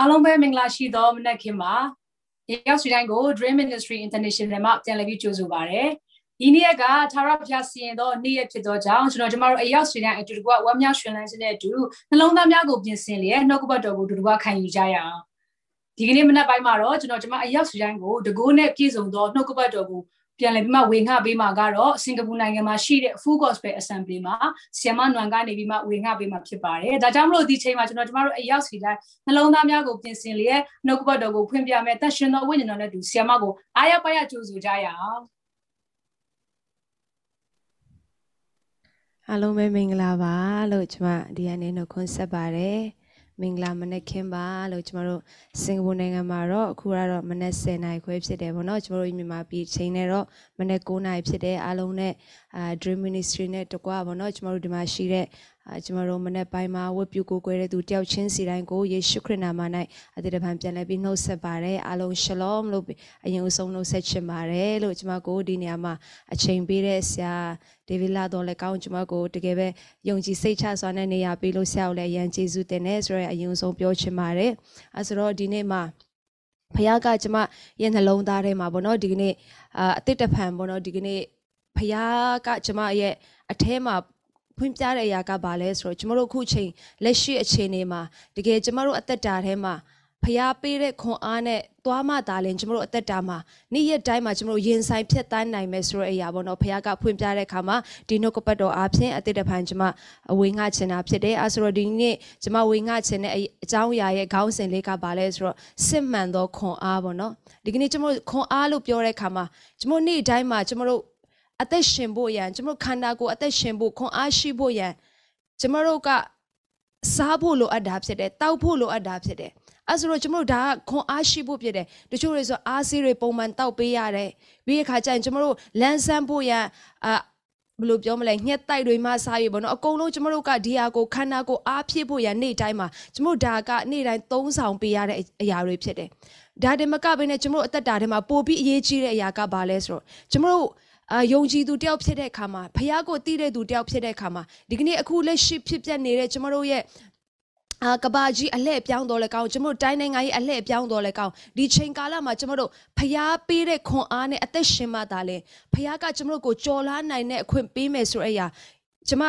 အားလုံးပဲမင်္ဂလာရှိသောမနက်ခင်းပါရောက်စီတိုင်းကို Dream Ministry International မှာပြန်လည်ပြီးကြိုဆိုပါရစေဒီနေ့ကသာရဖျားစီရင်သောနေ့ရက်ဖြစ်သောကြောင့်ကျွန်တော်ကျမတို့အရောက်စီတိုင်းအတူတကွဝမ်းမြောက်ရွှင်လန်းခြင်းနဲ့အတူနှလုံးသားများကိုပြင်ဆင်လျက်နှုတ်ကပတ်တော်ကိုအတူတကွခံယူကြရအောင်ဒီကနေ့မနက်ပိုင်းမှာတော့ကျွန်တော်ကျမအရောက်စီတိုင်းကိုတကိုးနဲ့ပြည့်စုံသောနှုတ်ကပတ်တော်ကို ပြန်လည်ပြီးမှဝေငှပေးမှာကတော့စင်ကာပူနိုင်ငံမှာရှိတဲ့ Full Gospel Assembly မှာဆီယမနွန်ကနေပြီးမှဝေငှပေးမှာဖြစ်ပါတယ်။ဒါကြောင့်မလို့ဒီချိန်မှာကျွန်တော်ကျမတို့အရောက်စီတိုင်းနှလုံးသားများကိုပြင်ဆင်လျက်နှုတ်ကပတ်တော်ကိုဖွင့်ပြမယ်။တန်ရှင်သောဝိညာဉ်တော်နဲ့တူဆီယမကိုအားရပါရကြိုးဆိုကြရအောင်။အားလုံးပဲမင်္ဂလာပါလို့ကျွန်မဒီကနေ့နှုတ်ခွန်းဆက်ပါတယ် မင်္ဂလာမနက်ခင်းပါလို့ကျွန်တော်တို့စင်ကာပူနိုင်ငံမှာတော့အခုကတော့မနက်10:00နာရီခွဲဖြစ်တယ်ဗောနော်ကျွန်တော်တို့မြန်မာပြည်ချိန်နဲ့တော့မနက်9:00နာရီဖြစ်တယ်အားလုံးနဲ့အာ Dream Ministry နဲ့တကွာဗောနော်ကျွန်တော်တို့ဒီမှာရှိတဲ့ အာကျွန်တော်တို့မနေ့ပိုင်းမှာဝတ်ပြုကိုယ်ကွယ်တဲ့သူတယောက်ချင်းစီတိုင်းကိုယေရှုခရစ်နာမ၌အတိတ်တပံပြန်လဲပြီးနှုတ်ဆက်ပါတယ်အားလုံး shalom လို့အရင်အဆုံးနှုတ်ဆက်ချင်ပါတယ်လို့ကျွန်မကိုဒီနေရာမှာအချိန်ပေးတဲ့ဆရာဒေးဗစ်လာတော်လည်းကောင်းကျွန်မကိုတကယ်ပဲယုံကြည်စိတ်ချစွာနဲ့နေရာပေးလို့ဆရာကိုလည်းအရန်ကျေးဇူးတင်တယ်ဆိုတော့အရင်ဆုံးပြောချင်ပါတယ်အဲဆိုတော့ဒီနေ့မှာဖခင်ကကျွန်မရဲ့နှလုံးသားထဲမှာပေါ့နော်ဒီကနေ့အာအတိတ်တပံပေါ့နော်ဒီကနေ့ဖခင်ကကျွန်မရဲ့အထဲမှာ ဖွင့်ပြတဲ့အရာကဘာလဲဆိုတော့ကျမတို့အခုချိန်လက်ရှိအခြေအနေမှာတကယ်ကျမတို့အသက်တာထဲမှာဖျားပေးတဲ့ခွန်အားနဲ့သွားမှသာလင်ကျမတို့အသက်တာမှာနေ့ရက်တိုင်းမှာကျမတို့ရင်ဆိုင်ဖြတ်တန်းနိုင်မယ်ဆိုတဲ့အရာပေါ့နော်ဖျားကဖွင့်ပြတဲ့အခါမှာဒီနှုတ်ကပတ်တော်အားဖြင့်အသက်တဖန်ကျမအဝေငှချင်တာဖြစ်တယ်အဲဆိုတော့ဒီနေ့ကျမဝေငှချင်တဲ့အကြောင်းအရာရဲ့ခေါင်းစဉ်လေးကဘာလဲဆိုတော့စစ်မှန်သောခွန်အားပေါ့နော်ဒီကနေ့ကျမတို့ခွန်အားလို့ပြောတဲ့အခါမှာကျမတို့နေ့တိုင်းမှာကျမတို့ အသက်ရှင်ဖို့ရန်ကျွန်တော်ခန္ဓာကိုယ်အသက်ရှင်ဖို့ခွန်အားရှိဖို့ရန်ကျွန်တော်တို့ကစားဖို့လိုအပ်တာဖြစ်တယ်တောက်ဖို့လိုအပ်တာဖြစ်တယ်အဲဆိုတော့ကျွန်တော်တို့ဒါကခွန်အားရှိဖို့ဖြစ်တယ်တချို့တွေဆိုအားစီးတွေပုံမှန်တောက်ပေးရတယ်ပြီးရခါကျရင်ကျွန်တော်တို့လန်းဆန်းဖို့ရန်အာဘယ်လိုပြောမလဲညှက်တိုက်တွေမှစားရပေါ့နော်အကုန်လုံးကျမတို့ကဒီဟာကိုခန္ဓာကိုယ်အားဖြည့်ဖို့ရနေ့တိုင်းမှာကျမတို့ဒါကနေ့တိုင်းသုံးဆောင်ပေးရတဲ့အရာတွေဖြစ်တယ်ဒါတည်းမကဘဲနဲ့ကျမတို့အသက်တာထဲမှာပို့ပြီးအရေးကြီးတဲ့အရာကဘာလဲဆိုတော့ကျမတို့ အာယုံကြည်သူတယောက်ဖြစ်တဲ့အခါမှာဖះကိုတည်တဲ့သူတယောက်ဖြစ်တဲ့အခါမှာဒီကနေ့အခုလက်ရှိဖြစ်ပျက်နေတဲ့ကျမတို့ရဲ့အာကဘာကြီးအလှည့်ပြောင်းတော်လဲကောင်းကျွန်တော်တို့တိုင်းနိုင်ငံကြီးအလှည့်ပြောင်းတော်လဲကောင်းဒီချိန်ကာလမှာကျွန်တော်တို့ဖျားပေးတဲ့ခွန်အားနဲ့အသက်ရှင်မှသာလဲဖျားကကျွန်တော်တို့ကိုကြော်လားနိုင်တဲ့အခွင့်ပေးမယ်ဆိုတဲ့အရာကျွန်မ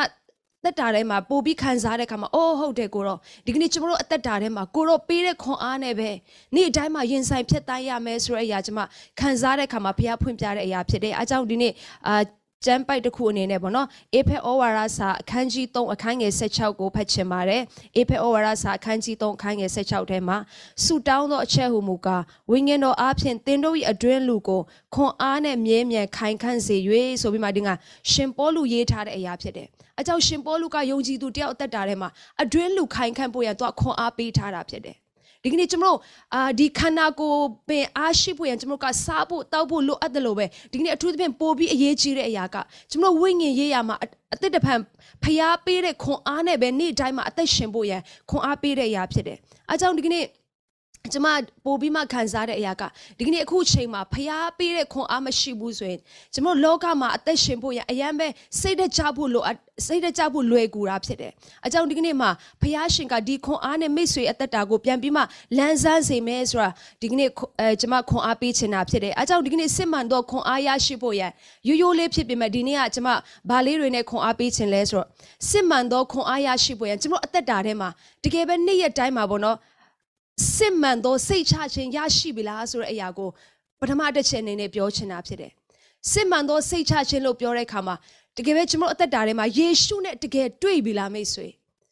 သက်တာထဲမှာပို့ပြီးခံစားတဲ့အခါမှာအိုးဟုတ်တယ်ကိုတော့ဒီကနေ့ကျွန်တော်တို့အသက်တာထဲမှာကိုတော့ပေးတဲ့ခွန်အားနဲ့ပဲနေ့အတိုင်းမှာရင်ဆိုင်ဖြတ်တန်းရမယ်ဆိုတဲ့အရာကျွန်မခံစားတဲ့အခါမှာဘုရားဖွင့်ပြတဲ့အရာဖြစ်တယ်အဲကြောင့်ဒီနေ့အာ ကျမ်းပိုက်တစ်ခုအနေနဲ့ပေါ့နော်အေဖက်ဩဝါဒစာအခန်းကြီး3အခန်းငယ်16ကိုဖတ်ချင်ပါတယ်အေဖက်ဩဝါဒစာအခန်းကြီး3အခန်းငယ်16ထဲမှာဆူတောင်းသောအချက်ဟူမူကားဝိညာဉ်တော်အားဖြင့်သင်တို့၏အတွင်းလူကိုခွန်အားနဲ့မြဲမြံခိုင်ခန့်စေ၍ဆိုပြီးမှဒီကရှင်ပေါလုရေးထားတဲ့အရာဖြစ်တယ်အကြောင်းရှင်ပေါလုကယုံကြည်သူတယောက်အသက်တာထဲမှာအတွင်းလူခိုင်ခန့်ဖို့ရတော့ခွန်အားပေးထားတာဖြစ်တယ် ဒီကနေ့ကျွန်တော်တို့အာဒီခန္ဓာကိုယ်ပင်အားရှိဖို့ရန်ကျွန်တော်တို့ကစားဖို့တောက်ဖို့လိုအပ်တယ်လို့ပဲဒီကနေ့အထူးသဖြင့်ပို့ပြီးအရေးကြီးတဲ့အရာကကျွန်တော်တို့ဝိညာဉ်ရေးရမှာအသက်တဖန်ဖျားပေးတဲ့ခွန်အားနဲ့ပဲနေ့တိုင်းမှာအသက်ရှင်ဖို့ရန်ခွန်အားပေးတဲ့အရာဖြစ်တယ်အဲကြောင့်ဒီကနေ့ ကျမပို့ပြီးမှခံစားတဲ့အရာကဒီကနေ့အခုချိန်မှာဖျားပေးတဲ့ခွန်အားမရှိဘူးဆိုရင်ကျမတို့လောကမှာအသက်ရှင်ဖို့ရအရန်ပဲစိတ်တကြဖို့လိုစိတ်တကြဖို့လွယ်ကူတာဖြစ်တယ်။အကြောင်းဒီကနေ့မှာဖျားရှင်ကဒီခွန်အားနဲ့မိတ်ဆွေအသက်တာကိုပြန်ပြီးမှလန်းဆန်းစေမယ်ဆိုတာဒီကနေ့အဲကျမခွန်အားပေးချင်တာဖြစ်တယ်။အကြောင်းဒီကနေ့စစ်မှန်တော့ခွန်အားရရှိဖို့ရရိုးရိုးလေးဖြစ်ပေမဲ့ဒီနေ့ကကျမဗာလေးတွေနဲ့ခွန်အားပေးချင်လဲဆိုတော့စစ်မှန်တော့ခွန်အားရရှိဖို့ရကျမတို့အသက်တာထဲမှာတကယ်ပဲနေ့ရက်တိုင်းမှာပေါ့နော် စစ်မှန်သောစိတ်ချခြင်းရရှိပြီလားဆိုတဲ့အရာကိုပထမတစ်ချက်အနေနဲ့ပြောချင်တာဖြစ်တယ်။စစ်မှန်သောစိတ်ချခြင်းလို့ပြောတဲ့အခါမှာတကယ်ပဲကျွန်တော်အသက်တာထဲမှာယေရှုနဲ့တကယ်တွေ့ပြီလားမိတ်ဆွေ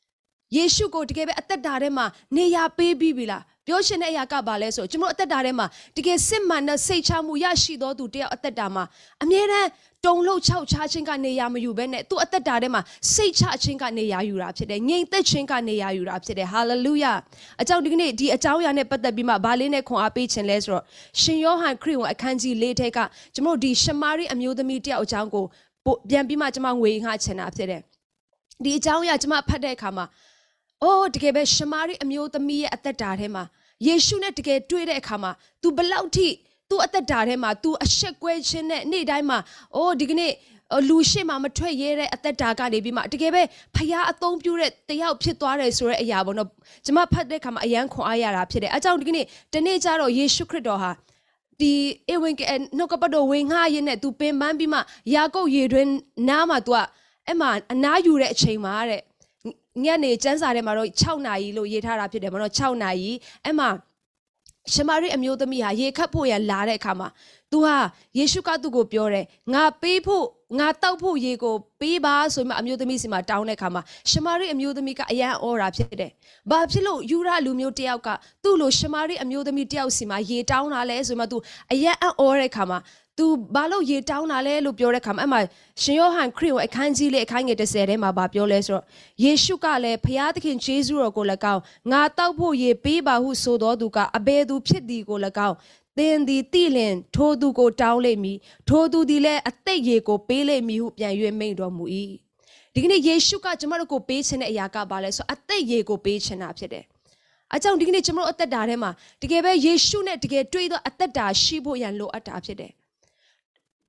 ။ယေရှုကိုတကယ်ပဲအသက်တာထဲမှာနေရာပေးပြီးပြီလား။ပြောရှင်တဲ့အရာကဘာလဲဆိုကျွန်တော်အသက်တာထဲမှာတကယ်စစ်မှန်တဲ့စိတ်ချမှုရရှိသောသူတယောက်အသက်တာမှာအမြဲတမ်း တုံလို့ခြောက်ချခြင်းကနေရာမယူဘဲနဲ့သူ့အသက်တာထဲမှာစိတ်ချခြင်းကနေရာယူတာဖြစ်တယ်ငြိမ်သက်ခြင်းကနေရာယူတာဖြစ်တယ်ဟာလေလုယာအကြောင်းဒီကနေ့ဒီအကြောင်းအရာနဲ့ပတ်သက်ပြီးမှဗာလေးနဲ့ခွန်အားပေးခြင်းလဲဆိုတော့ရှင်ယောဟန်ခရစ်ဝင်အခန်းကြီး၄ထဲကကျွန်တော်ဒီရှမာရိအမျိုးသမီးတယောက်အကြောင်းကိုပြန်ပြီးမှကျွန်မငွေငှချင်တာဖြစ်တယ်ဒီအကြောင်းအရာကျွန်မဖတ်တဲ့အခါမှာအိုးတကယ်ပဲရှမာရိအမျိုးသမီးရဲ့အသက်တာထဲမှာယေရှုနဲ့တကယ်တွေ့တဲ့အခါမှာ तू ဘလောက်ထိ သူ့အသက်တာထဲမှာသူအရှက်ကွဲခြင်းနဲ့နေ့တိုင်းမှာအိုးဒီကနေ့လူရှိမှမထွက်ရဲတဲ့အသက်တာကနေပြီးမှတကယ်ပဲဖခင်အသုံးပြုတဲ့တယောက်ဖြစ်သွားတယ်ဆိုတဲ့အရာပေါ့နော်ကျွန်မဖတ်တဲ့အခါမှာအယံခွန်အားရတာဖြစ်တယ်အကြောင်းဒီကနေ့တနေ့ကျတော့ယေရှုခရစ်တော်ဟာဒီအဝင်ကနှုတ်ကပတ်တော်ဝင်ငှားရင်းနဲ့ तू ပင်ပန်းပြီးမှယာကုပ်ရေတွင်နားမှာ तू ကအဲ့မှာအနားယူတဲ့အချိန်မှာတဲ့ညနေကျန်းစာထဲမှာတော့6နာရီလို့ရေးထားတာဖြစ်တယ်မဟုတ်တော့6နာရီအဲ့မှာ ရှမာရိအမျိုးသမီးဟာရေခတ်ဖို့ရန်လာတဲ့အခါမှာသူဟာယေရှုကသူ့ကိုပြောတယ်ငါပေးဖို့ငါတောက်ဖို့ရေကိုပေးပါဆိုမှအမျိုးသမီးစီမှာတောင်းတဲ့အခါမှာရှမာရိအမျိုးသမီးကအယံဩရာဖြစ်တယ်။ဘာဖြစ်လို့ယူရလူမျိုးတယောက်ကသူ့လိုရှမာရိအမျိုးသမီးတယောက်စီမှာရေတောင်းတာလဲဆိုမှ तू အယံဩတဲ့အခါမှာ သူဘာလို့ရေတောင်းတာလဲလို့ပြောတဲ့ခါမှာအဲ့မှာရှင်ယောဟန်ခရစ်ကိုအခန်းကြီးလေးအခန်းငယ်30ထဲမှာဗာပြောလဲဆိုတော့ယေရှုကလည်းဖျားသခင်ယေရှုတော်ကို၎င်းငါတောက်ဖို့ရေပေးပါဟုဆိုတော်သူကအဘယ်သူဖြစ်သည်ကို၎င်းသင်သည်တိလင်ထိုသူကိုတောင်းလိမ့်မည်ထိုသူသည်လည်းအသက်ရေကိုပေးလိမ့်မည်ဟုပြန်၍မိန့်တော်မူ၏ဒီကနေ့ယေရှုကကျမတို့ကိုပေးခြင်းတဲ့အရာကဘာလဲဆိုအသက်ရေကိုပေးခြင်းတာဖြစ်တယ်အကြောင်းဒီကနေ့ကျမတို့အသက်တာထဲမှာတကယ်ပဲယေရှုနဲ့တကယ်တွေ့သောအသက်တာရှိဖို့ရန်လိုအပ်တာဖြစ်တယ်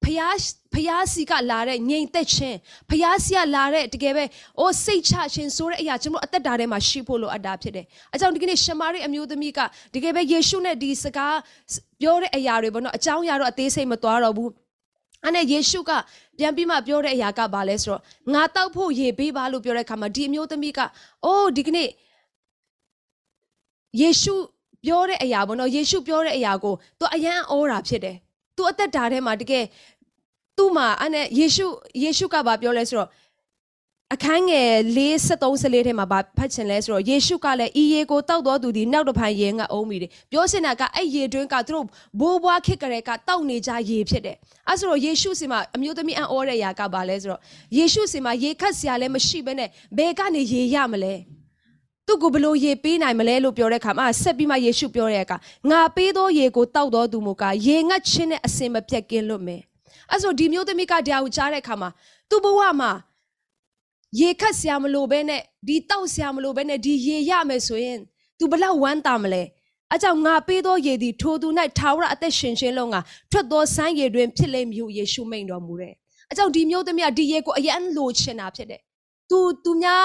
ဖျားဖျားစီကလာတဲ့ငြိမ်သက်ခြင်းဖျားစီကလာတဲ့တကယ်ပဲအိုးစိတ်ချခြင်းဆိုတဲ့အရာကျွန်တော်အသက်တာထဲမှာရှိဖို့လိုအပ်တာဖြစ်တယ်။အကြောင်းဒီကနေ့ရှမာရိအမျိုးသမီးကတကယ်ပဲယေရှုနဲ့ဒီစကားပြောတဲ့အရာတွေပေါ့နော်အကြောင်းအရာတော့အသေးစိတ်မသွားတော့ဘူး။အဲ့နဲ့ယေရှုကပြန်ပြီးမှပြောတဲ့အရာကဘာလဲဆိုတော့ငါတောက်ဖို့ရေပေးပါလို့ပြောတဲ့အခါမှာဒီအမျိုးသမီးကအိုးဒီကနေ့ယေရှုပြောတဲ့အရာပေါ့နော်ယေရှုပြောတဲ့အရာကိုသူအယံဩတာဖြစ်တယ်။ तू အသက်တာထဲမှာတကယ်သူ့မှာအဲ့နဲ့ယေရှုယေရှုကဘာပြောလဲဆိုတော့အခန်းငယ်53 14ထဲမှာဗာဖတ်ချင်လဲဆိုတော့ယေရှုကလည်းဤရေကိုတောက်တော်သူဒီနောက်တစ်ဖန်ရေငတ်အောင်မိတယ်ပြောစင်တာကအဲ့ရေတွင်းကသူတို့ဘိုးဘွားခစ်ကြတဲ့ကတောက်နေကြရေဖြစ်တယ်အဲ့ဆိုတော့ယေရှုစီမှာအမျိုးသမီးအံ့ဩတဲ့ຢာကဘာလဲဆိုတော့ယေရှုစီမှာရေခတ်စရာလည်းမရှိဘဲနဲ့ဘယ်ကနေရေရမလဲ သူကိုဘလို့ရေပေးနိုင်မလဲလို့ပြောတဲ့အခါမှာဆက်ပြီးမှယေရှုပြောတဲ့အခါငါပေးသောရေကိုတောက်တော်သူမူကရေငတ်ခြင်းနဲ့အစင်မပြတ်ကင်းလွတ်မယ်အဲ့ဆိုဒီမျိုးသမီးကတရားကိုကြားတဲ့အခါမှာသူ့ဘဝမှာရေခတ်ဆရာမလို့ပဲနဲ့ဒီတောက်ဆရာမလို့ပဲနဲ့ဒီရေရမယ်ဆိုရင် तू ဘလောက်ဝမ်းတာမလဲအကြောင်းငါပေးသောရေသည်ထိုသူ၌ထာဝရအသက်ရှင်ခြင်းလုံးကထွက်သောဆိုင်းရေတွင်ဖြစ်လိမ့်မည်ဟုယေရှုမိန့်တော်မူတယ်။အကြောင်းဒီမျိုးသမီးကဒီရေကိုအယံလိုချင်တာဖြစ်တယ်။ तू သူများ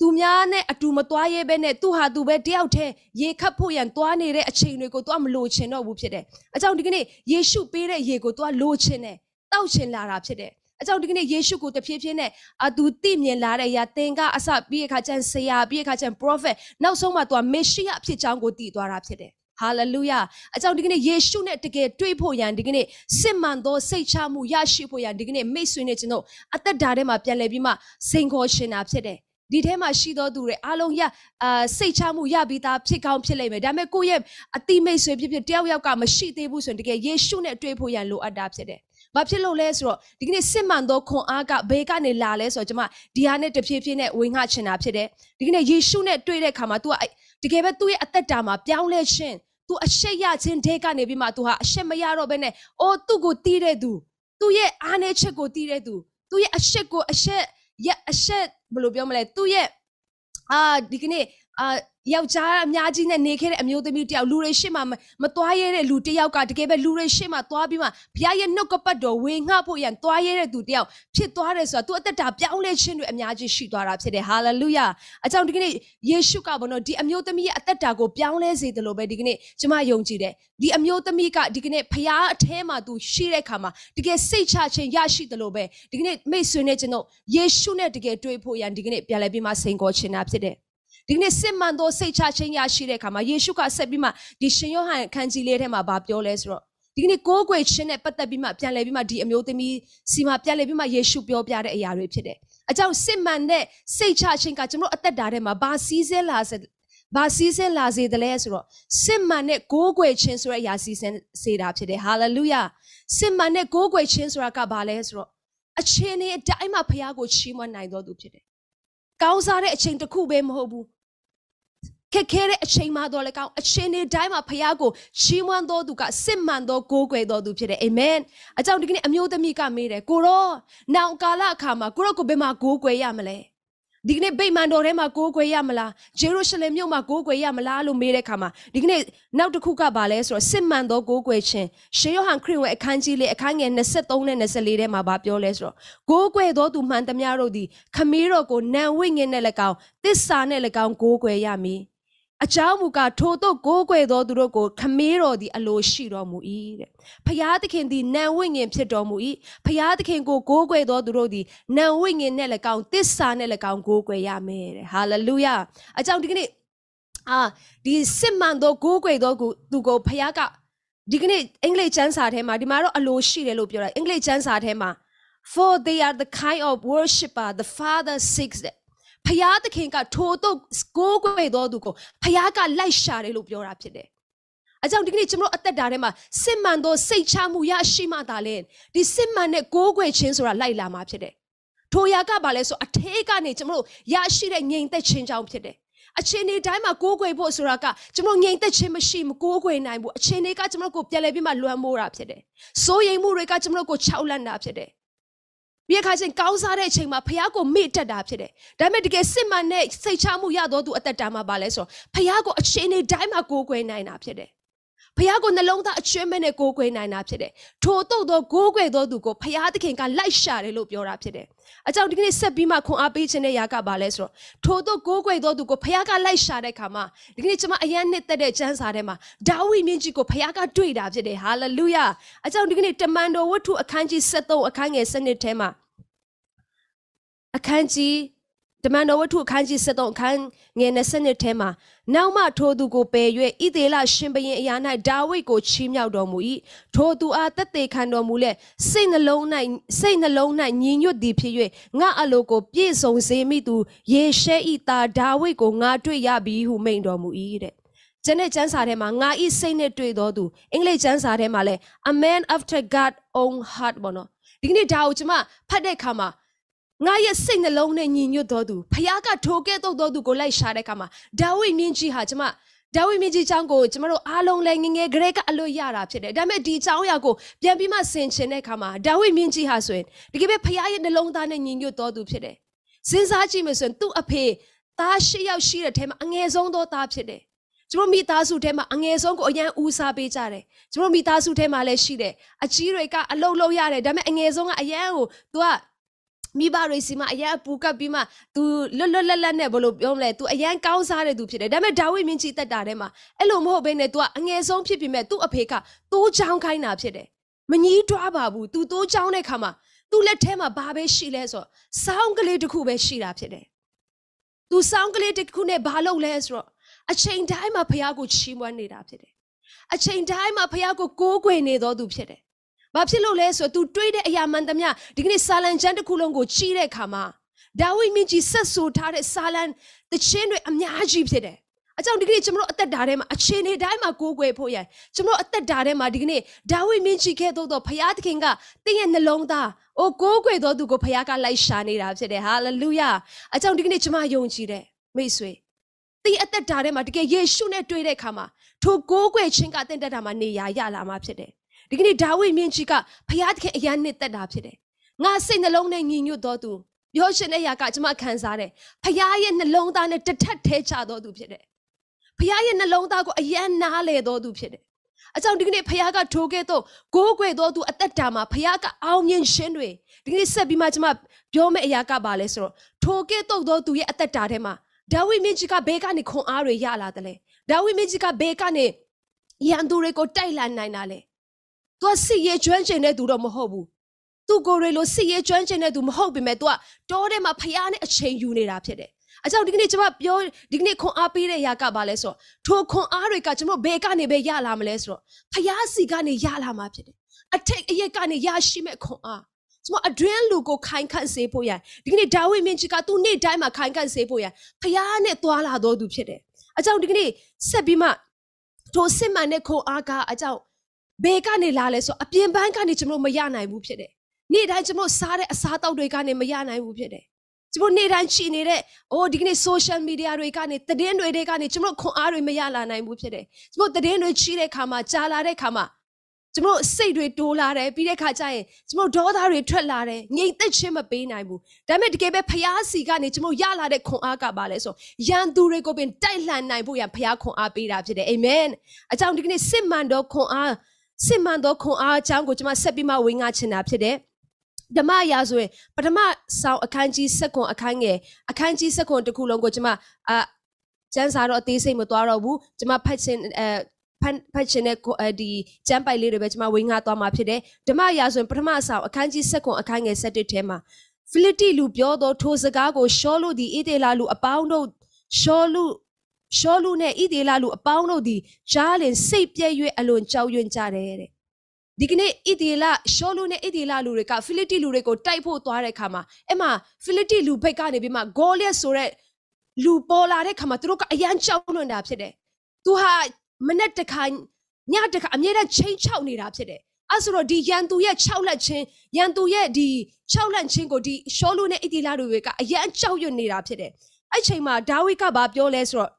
သူများနဲ့အတူမသွားရဲပဲနဲ့သူဟာသူပဲတယောက်တည်းရေခတ်ဖို့ရန်သွားနေတဲ့အချိန်တွေကိုသူကမလိုချင်တော့ဘူးဖြစ်တယ်။အကြောင်းဒီကနေ့ယေရှုပေးတဲ့ရေကိုသူကလိုချင်တယ်။တောက်ချင်လာတာဖြစ်တယ်။အကြောင်းဒီကနေ့ယေရှုကိုတဖြည်းဖြည်းနဲ့အသူသိမြင်လာတဲ့အရာသင်ကအစပြီးအခါကျန်ဆရာပြီးအခါကျန် prophet နောက်ဆုံးမှသူကမေရှိယဖြစ်ကြောင်းကိုတည်သွားတာဖြစ်တယ်။ဟာလေလုယာအကြောင်းဒီကနေ့ယေရှုနဲ့တကယ်တွေ့ဖို့ရန်ဒီကနေ့စစ်မှန်သောစိတ်ချမှုရရှိဖို့ရန်ဒီကနေ့မိတ်ဆွေနဲ့ကျွန်တော်အသက်တာထဲမှာပြန်လည်ပြီးမှစိန်ခေါ်ရှင်တာဖြစ်တယ် ဒီထဲမှာရှိသောသူတွေအားလုံးရအာစိတ်ချမှုရပြီးသားဖြစ်ကောင်းဖြစ်လိမ့်မယ်ဒါပေမဲ့ကိုယ့်ရဲ့အတိမိတ်ဆွေဖြစ်ဖြစ်တယောက်ယောက်ကမရှိသေးဘူးဆိုရင်တကယ်ယေရှုနဲ့တွေ့ဖို့ရန်လိုအပ်တာဖြစ်တယ်ဘာဖြစ်လို့လဲဆိုတော့ဒီကနေ့စစ်မှန်သောခွန်အားကဘေးကနေလာလဲဆိုတော့ကျွန်မဒီဟာနဲ့တဖြည်းဖြည်းနဲ့ဝင်ငှချင်တာဖြစ်တယ်ဒီကနေ့ယေရှုနဲ့တွေ့တဲ့အခါမှာ तू ကတကယ်ပဲသူ့ရဲ့အသက်တာမှာပြောင်းလဲခြင်း तू အရှက်ရခြင်းတဲကနေပြီးမှ तू ဟာအရှက်မရတော့ဘဲနဲ့အော်သူ့ကိုတီးတဲ့သူသူ့ရဲ့အားနည်းချက်ကိုတီးတဲ့သူသူ့ရဲ့အရှက်ကိုအရှက်ရအရှက် ဘယ်လိုပြောမလဲသူ့ရဲ့အာဒီကနေ့အာ ယောက်ျားအများကြီးနဲ့နေခဲ့တဲ့အမျိုးသမီးတယောက်လူတွေရှေ့မှာမသွားရတဲ့လူတယောက်ကတကယ်ပဲလူတွေရှေ့မှာသွားပြီးမှဘုရားရဲ့နှုတ်ကပတ်တော်ဝေငှဖို့ရန်သွားရတဲ့သူတယောက်ဖြစ်သွားတယ်ဆိုတာသူအသက်တာပြောင်းလဲခြင်းတွေအများကြီးရှိသွားတာဖြစ်တယ်ဟာလေလုယာအကြောင်းဒီကနေ့ယေရှုကဘောနော်ဒီအမျိုးသမီးရဲ့အသက်တာကိုပြောင်းလဲစေတယ်လို့ပဲဒီကနေ့ကျမယုံကြည်တယ်ဒီအမျိုးသမီးကဒီကနေ့ဘုရားအထဲမှာသူရှိတဲ့ခါမှာတကယ်စိတ်ချခြင်းရရှိတယ်လို့ပဲဒီကနေ့မိတ်ဆွေနဲ့ကျွန်တော်ယေရှုနဲ့တကယ်တွေ့ဖို့ရန်ဒီကနေ့ပြန်လဲပြီးမှစိန်ခေါ်ခြင်းတာဖြစ်တယ် ဒီနေ့စစ်မှန်သောစိတ်ချခြင်းရရှိတဲ့အခါမှာယေရှုကဆက်ပြီးမှဒီရှင်ယောဟန်ခန်းကြီးလေးထဲမှာဗာပြောလဲဆိုတော့ဒီကနေ့ကိုးကွယ်ခြင်းနဲ့ပတ်သက်ပြီးမှပြန်လည်ပြီးမှဒီအမျိုးသမီးစီမှာပြန်လည်ပြီးမှယေရှုပြောပြတဲ့အရာတွေဖြစ်တယ်။အကြောင်းစစ်မှန်တဲ့စိတ်ချခြင်းကကျွန်တော်အသက်တာထဲမှာဘာစည်းစဲလာစေဘာစီးစင်လာစေတယ်လဲဆိုတော့စစ်မှန်တဲ့ဂိုးကွယ်ခြင်းဆိုတဲ့အရာစီးစင်စေတာဖြစ်တယ်ဟာလေလုယာစစ်မှန်တဲ့ဂိုးကွယ်ခြင်းဆိုတာကဘာလဲဆိုတော့အချိန်နဲ့အတိုင်းမှာဖခင်ကိုချီးမွမ်းနိုင်တော်သူဖြစ်တယ်ကောင်းစားတဲ့အချိန်တစ်ခုပဲမဟုတ်ဘူး ခက်ခဲတဲ့အချိန်မှတော့လည်းကောင်းအချိန်တွေတိုင်းမှာဖခင်ကိုချီးမွမ်းတော်သူကစစ်မှန်သောကိုးကွယ်တော်သူဖြစ်တယ်အာမင်အကြောင်းဒီကနေ့အမျိုးသမီးကမေးတယ်ကိုရောနောင်ကာလအခါမှာကိုရောကိုဘယ်မှာကိုးကွယ်ရမလဲဒီကနေ့ဗိမာန်တော်ထဲမှာကိုးကွယ်ရမလားဂျေရုရှလင်မြို့မှာကိုးကွယ်ရမလားလို့မေးတဲ့အခါမှာဒီကနေ့နောက်တစ်ခုကပါလဲဆိုတော့စစ်မှန်သောကိုးကွယ်ခြင်းရှေးယောဟန်ခရစ်ဝင်အခန်းကြီးလေးအခန်းငယ်23နဲ့24ထဲမှာဗာပြောလဲဆိုတော့ကိုးကွယ်သောသူမှန်သမျှတို့သည်ခမည်းတော်ကိုနံဝိငင်နဲ့၎င်းတစ္ဆာနဲ့၎င်းကိုးကွယ်ရမည် အကြောင်းမူကားထိုတို့ကိုးကွယ်သောသူတို့ကိုခမေးတော်သည်အလိုရှိတော်မူ၏တဲ့ဖျားသခင်သည်နံဝိငင်ဖြစ်တော်မူ၏ဖျားသခင်ကိုကိုးကွယ်သောသူတို့သည်နံဝိငင်နဲ့၎င်းတစ္ဆာနဲ့၎င်းကိုးကွယ်ရမယ်တဲ့ဟာလေလုယာအကြောင်းဒီကနေ့အာဒီစစ်မှန်သောကိုးကွယ်သောသူကိုဖျားကဒီကနေ့အင်္ဂလိပ်ကျမ်းစာထဲမှာဒီမှာတော့အလိုရှိတယ်လို့ပြောတာအင်္ဂလိပ်ကျမ်းစာထဲမှာ for they are the kind of worshipper the father seeks တဲ့ ဖျားသခင်ကထိုတို့ကိုးကွယ်တော်သူကိုဖျားကလိုက်ရှာတယ်လို့ပြောတာဖြစ်တယ်။အကြောင်းဒီကနေ့ကျွန်တော်အသက်တာထဲမှာစစ်မှန်သောစိတ်ချမှုရရှိမှသာလဲဒီစစ်မှန်တဲ့ကိုးကွယ်ခြင်းဆိုတာလိုက်လာမှာဖြစ်တယ်။ထိုရာကဘာလဲဆိုအထေးကနေကျွန်တော်ရရှိတဲ့ငြိမ်သက်ခြင်းကြောင့်ဖြစ်တယ်။အချင်းဒီတိုင်းမှာကိုးကွယ်ဖို့ဆိုတာကကျွန်တော်ငြိမ်သက်ခြင်းမရှိမကိုးကွယ်နိုင်ဘူးအချင်းတွေကကျွန်တော်ကိုပြန်လဲပြီးမှလွှမ်းမိုးတာဖြစ်တယ်။စိုးရိမ်မှုတွေကကျွန်တော်ကိုခြောက်လန့်တာဖြစ်တယ်။ ပြီးအခါချင်းကောင်းစားတဲ့အချိန်မှာဖះကိုမေ့တက်တာဖြစ်တယ်။ဒါပေမဲ့တကယ်စစ်မှန်တဲ့စိတ်ချမှုရတော့သူအသက်တာမှာပါလဲဆိုတော့ဖះကိုအချိန်လေးတိုင်းမှာကိုးကွယ်နိုင်တာဖြစ်တယ်။ ဖះကိုနှလုံးသားအကျွမ်းမဲ့နဲ့ကိုးကွယ်နိုင်တာဖြစ်တယ်။ထို့တော့သောကိုးကွယ်သောသူကိုဖះသခင်ကလိုက်ရှာတယ်လို့ပြောတာဖြစ်တယ်။အကြောင်းဒီကနေ့ဆက်ပြီးမှခွန်အားပေးခြင်းတဲ့ຢာကပါလဲဆိုတော့ထို့သောကိုးကွယ်သောသူကိုဖះကလိုက်ရှာတဲ့ခါမှာဒီကနေ့ကျွန်မအယမ်းနှစ်သက်တဲ့ကျမ်းစာထဲမှာဒါဝိမင်းကြီးကိုဖះကတွေ့တာဖြစ်တယ်။ဟာလေလုယာ။အကြောင်းဒီကနေ့တမန်တော်ဝတ္ထုအခန်းကြီး73အခန်းငယ်7ထဲမှာအခန်းကြီး တမန်တော်ဝတ္ထုအခန်းကြီး73အခန်းငယ်20ထဲမှာနောက်မှထိုသူကိုပယ်၍ဣသေလရှင်ဘရင်အရာ၌ဒါဝိဒ်ကိုချီးမြှောက်တော်မူ၏ထိုသူအားတက်သေးခံတော်မူလဲစိတ်နှလုံး၌စိတ်နှလုံး၌ညီညွတ်သည်ဖြစ်၍ငါအလိုကိုပြည့်စုံစေမိသူယေရှဲဤသားဒါဝိဒ်ကိုငါတွေ့ရပြီဟုမိန့်တော်မူ၏တဲ့ကျန်တဲ့ကျမ်းစာထဲမှာငါဤစိတ်နဲ့တွေ့တော်သူအင်္ဂလိပ်ကျမ်းစာထဲမှာလဲ a man after god own heart ဘောနော်ဒီကနေ့ဒါကိုကျွန်မဖတ်တဲ့အခါမှာ ငါရဲ့စိတ်နှလုံးနဲ့ညီညွတ်တော်သူဖခင်ကထိုကဲ့သို့တော်သူကိုလိုက်ရှာတဲ့အခါမှာဒါဝိမြင့်ကြီးဟာကျမဒါဝိမြင့်ကြီးချောင်းကိုကျမတို့အားလုံးလည်းငငယ်ဂရက်ကအလွတ်ရတာဖြစ်တယ်ဒါပေမဲ့ဒီချောင်းရကိုပြန်ပြီးမှဆင်ခြင်တဲ့အခါမှာဒါဝိမြင့်ကြီးဟာဆိုရင်တကယ်ပဲဖခင်ရဲ့နှလုံးသားနဲ့ညီညွတ်တော်သူဖြစ်တယ်စဉ်းစားကြည့်မယ်ဆိုရင်သူ့အဖေသား၈ယောက်ရှိတဲ့ထဲမှာအငယ်ဆုံးသောသားဖြစ်တယ်ကျမမိသားစုထဲမှာအငယ်ဆုံးကိုအရန်ဦးစားပေးကြတယ်ကျမမိသားစုထဲမှာလည်းရှိတယ်အကြီးတွေကအလုံးလုံးရတယ်ဒါပေမဲ့အငယ်ဆုံးကအရန်ကို तू က မိဘတွေစီမှာအရန်အပူကပ်ပြီးမှ तू လွတ်လွတ်လပ်လပ်နဲ့ဘလို့ပြောမလဲ तू အရန်ကောင်းစားတဲ့သူဖြစ်တယ်ဒါပေမဲ့ဒါဝိမင်းကြီးတက်တာထဲမှာအဲ့လိုမဟုတ်ဘဲနဲ့ तू ကအငယ်ဆုံးဖြစ်ပြီမဲ့ तू အဖေကတိုးချောင်းခိုင်းတာဖြစ်တယ်မကြီးတွားပါဘူး तू တိုးချောင်းတဲ့ခါမှာ तू လက်ထဲမှာဘာပဲရှိလဲဆိုတော့စောင်းကလေးတစ်ခုပဲရှိတာဖြစ်တယ် तू စောင်းကလေးတစ်ခုနဲ့ဘာလုပ်လဲဆိုတော့အချိန်တိုင်းမှာဖះကိုချီးမွမ်းနေတာဖြစ်တယ်အချိန်တိုင်းမှာဖះကိုကိုးကွယ်နေတော်သူဖြစ်တယ် ဘာဖြစ်လို့လဲဆိုတော့ तू တွေးတဲ့အရာမှန်သမျှဒီကနေ့ဆာလံကျမ်းတစ်ခုလုံးကိုကြီးတဲ့အခါမှာဒါဝိမင်းကြီးဆက်ဆိုထားတဲ့ဆာလံတခြင်းတွေအများကြီးဖြစ်တယ်အကြောင်းဒီကနေ့ကျွန်တော်တို့အသက်တာထဲမှာအခြေအနေတိုင်းမှာကိုးကွယ်ဖို့ရန်ကျွန်တော်အသက်တာထဲမှာဒီကနေ့ဒါဝိမင်းကြီးခဲ့သောဘုရားသခင်ကတင်းရဲ့နှလုံးသားအိုကိုးကွယ်သောသူကိုဘုရားကလိုက်ရှာနေတာဖြစ်တယ်ဟာလေလုယာအကြောင်းဒီကနေ့ကျွန်မယုံကြည်တယ်မိတ်ဆွေတင်းအသက်တာထဲမှာတကယ်ယေရှုနဲ့တွေ့တဲ့အခါမှာထိုကိုးကွယ်ခြင်းကတင့်တက်တာမှာနေရာရလာမှာဖြစ်တယ် ဒီကနေ့ဒါဝိမင်းကြီးကဖျားသခင်အရန်နှစ်သက်တာဖြစ်တယ်ငါစိတ်နှလုံးနဲ့ညီညွတ်တော်သူပြောရှင်တဲ့ຢာကကျွန်မခံစားတယ်ဖျားရဲ့နှလုံးသားနဲ့တထက်ထဲချတော်သူဖြစ်တယ်ဖျားရဲ့နှလုံးသားကိုအယံနားလေတော်သူဖြစ်တယ်အကြောင်းဒီကနေ့ဖခင်ကထိုကဲ့သို့ကိုးကွယ်တော်သူအသက်တာမှာဖခင်ကအောင်မြင်ခြင်းတွေဒီကနေ့ဆက်ပြီးမှကျွန်မပြောမယ့်အရာကပါလဲဆိုတော့ထိုကဲ့သို့တော်သူရဲ့အသက်တာထဲမှာဒါဝိမင်းကြီးကဘဲကနေခွန်အားတွေရလာတယ်လေဒါဝိမင်းကြီးကဘဲကနေရန်သူတွေကိုတိုက်လာနိုင်တာလေ သူကစစ်ရေးကျွမ်းကျင်တဲ့သူတော့မဟုတ်ဘူးသူကိုယ်ရေလိုစစ်ရေးကျွမ်းကျင်တဲ့သူမဟုတ်ပေမဲ့ तू ကတောထဲမှာဖျားနဲ့အချိန်ယူနေတာဖြစ်တယ်အကြောင်းဒီကနေ့ကျွန်မပြောဒီကနေ့ခွန်အားပေးတဲ့ຢာကပါလဲဆိုတော့ထိုခွန်အားတွေကကျွန်တော်ဘယ်ကနေပဲရလာမလဲဆိုတော့ဖျားစီကနေရလာမှာဖြစ်တယ်အထက်အရက်ကနေရရှိမဲ့ခွန်အားကျွန်မအတွင်းလူကိုခိုင်ခန့်စေဖို့ရန်ဒီကနေ့ဒါဝိမင်းကြီးကသူ့နေ့တိုင်းမှာခိုင်ခန့်စေဖို့ရန်ဖျားနဲ့သွာလာတော်သူဖြစ်တယ်အကြောင်းဒီကနေ့ဆက်ပြီးမှထိုစစ်မှန်တဲ့ခွန်အားကအကြောင်း ဘယ်ကနေလာလဲဆိုအပြင်ပန်းကနေကျွန်တော်မရနိုင်ဘူးဖြစ်တယ်နေ့တိုင်းကျွန်တော်စားတဲ့အစားတောက်တွေကနေမရနိုင်ဘူးဖြစ်တယ်ကျွန်တော်နေ့တိုင်းချီနေတဲ့အိုးဒီကနေ့ social media တွေကနေသတင်းတွေတွေကနေကျွန်တော်ခွန်အားတွေမရလာနိုင်ဘူးဖြစ်တယ်ကျွန်တော်သတင်းတွေချီတဲ့ခါမှာကြားလာတဲ့ခါမှာကျွန်တော်တို့စိတ်တွေတိုးလာတယ်ပြီးတဲ့ခါကျရင်ကျွန်တော်တို့ဒေါသတွေထွက်လာတယ်ငြိမ်သက်ခြင်းမပေးနိုင်ဘူးဒါပေမဲ့တကယ်ပဲဖျားစီကနေကျွန်တော်ရလာတဲ့ခွန်အားကပါလဲဆိုရန်သူတွေကိုပင်တိုက်လှန်နိုင်ဖို့ရန်ဖျားခွန်အားပေးတာဖြစ်တယ်အာမင်အကြောင်းဒီကနေ့စစ်မှန်သောခွန်အား စစ်မှန်သောခွန်အားအကြောင်းကိုကျွန်မဆက်ပြီးမှဝေငှချင်တာဖြစ်တယ်ဓမ္မရာဆိုရင်ပထမဆောင်အခန်းကြီး7ခွန်အခန်းငယ်အခန်းကြီး7ခွန်တစ်ခုလုံးကိုကျွန်မအာကျန်းစာတော့အသေးစိတ်မသွားတော့ဘူးကျွန်မဖတ်ချင်အဲဖတ်ဖတ်ချင်တဲ့ဒီကျမ်းပိုက်လေးတွေပဲကျွန်မဝေငှသွားမှာဖြစ်တယ်ဓမ္မရာဆိုရင်ပထမဆောင်အခန်းကြီး7ခွန်အခန်းငယ်7ထဲမှာဖိလိတိလူပြောသောထိုစကားကိုရှောလူသည်ဣသေလလူအပေါင်းတို့ရှောလူ ရှောလူနဲ့ဣသေလလူအပေါင်းတို့သည်ကြားလင်စိတ်ပြည့်၍အလွန်ကြောက်ရွံ့ကြတယ်တဲ့ဒီကနေ့ဣသေလရှောလူနဲ့ဣသေလလူတွေကဖိလိတိလူတွေကိုတိုက်ဖို့သွားတဲ့အခါမှာအဲ့မှာဖိလိတိလူဘက်ကနေပြီးမှဂေါလျက်ဆိုတဲ့လူပေါ်လာတဲ့ခါမှာသူတို့ကအရန်ကြောက်လွန်တာဖြစ်တယ်။သူဟာမနဲ့တခါညတခါအမြဲတမ်းချိန်ချောက်နေတာဖြစ်တယ်။အဲဆိုတော့ဒီရန်သူရဲ့6လက်ချင်းရန်သူရဲ့ဒီ6လက်ချင်းကိုဒီရှောလူနဲ့ဣတိလာတွေကအရန်ကြောက်ရွံ့နေတာဖြစ်တယ်။အဲ့ချိန်မှာဒါဝိဒ်ကဘာပြောလဲဆိုတော့